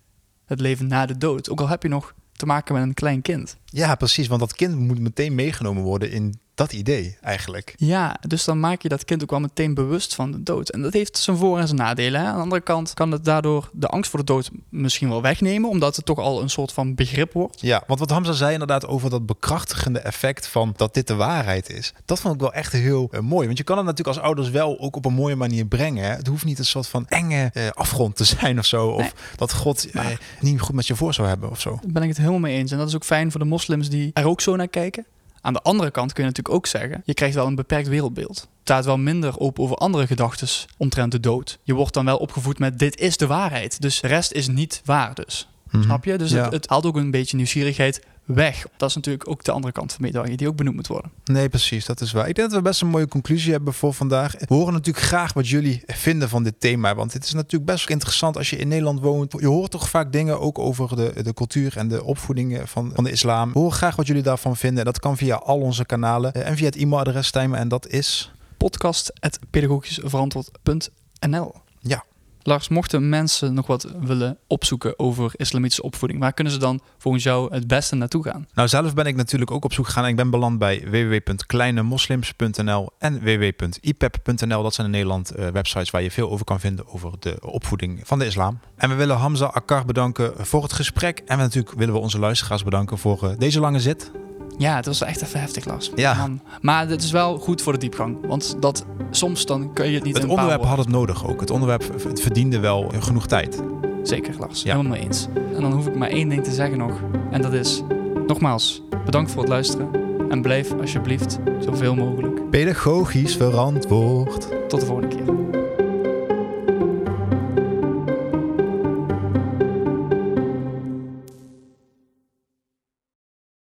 het leven na de dood. Ook al heb je nog te maken met een klein kind. Ja, precies. Want dat kind moet meteen meegenomen worden in dat idee eigenlijk. Ja, dus dan maak je dat kind ook wel meteen bewust van de dood. En dat heeft zijn voor- en zijn nadelen. Hè? Aan de andere kant kan het daardoor de angst voor de dood misschien wel wegnemen, omdat het toch al een soort van begrip wordt. Ja, want wat Hamza zei inderdaad over dat bekrachtigende effect van dat dit de waarheid is. Dat vond ik wel echt heel eh, mooi. Want je kan het natuurlijk als ouders wel ook op een mooie manier brengen. Hè? Het hoeft niet een soort van enge eh, afgrond te zijn of zo. Of Nee. dat God eh, niet goed met je voor zou hebben of zo. Daar ben ik het helemaal mee eens. En dat is ook fijn voor de moslims die er ook zo naar kijken. Aan de andere kant kun je natuurlijk ook zeggen, je krijgt wel een beperkt wereldbeeld. Het staat wel minder open over andere gedachten omtrent de dood. Je wordt dan wel opgevoed met dit is de waarheid. Dus de rest is niet waar dus. Mhm. Snap je? Dus Ja. het, het haalt ook een beetje nieuwsgierigheid weg. Dat is natuurlijk ook de andere kant van de medaille die ook benoemd moet worden. Nee, precies, dat is waar. Ik denk dat we best een mooie conclusie hebben voor vandaag. We horen natuurlijk graag wat jullie vinden van dit thema. Want het is natuurlijk best interessant als je in Nederland woont. Je hoort toch vaak dingen ook over de, de cultuur en de opvoeding van, van de islam. We horen graag wat jullie daarvan vinden. Dat kan via al onze kanalen eh, en via het e-mailadres Tijmen. En dat is... Podcast@pedagogischverantwoord.nl Lars, mochten mensen nog wat willen opzoeken over islamitische opvoeding, waar kunnen ze dan volgens jou het beste naartoe gaan? Nou, zelf ben ik natuurlijk ook op zoek gegaan. Ik ben beland bij www.kleinemoslims.nl en www.ipep.nl. Dat zijn in Nederland eh, websites waar je veel over kan vinden over de opvoeding van de islam. En we willen Hamza Akkar bedanken voor het gesprek. En natuurlijk willen we onze luisteraars bedanken voor eh, deze lange zit. Ja, het was echt even heftig, Lars. Ja. Man. Maar het is wel goed voor de diepgang. Want dat, soms dan kun je het niet Het in onderwerp had het nodig ook. Het onderwerp het verdiende wel genoeg tijd. Zeker, Lars. Ja. Helemaal mee eens. En dan hoef ik maar één ding te zeggen nog. En dat is, nogmaals, bedankt voor het luisteren. En blijf alsjeblieft zoveel mogelijk. Pedagogisch verantwoord. Tot de volgende keer.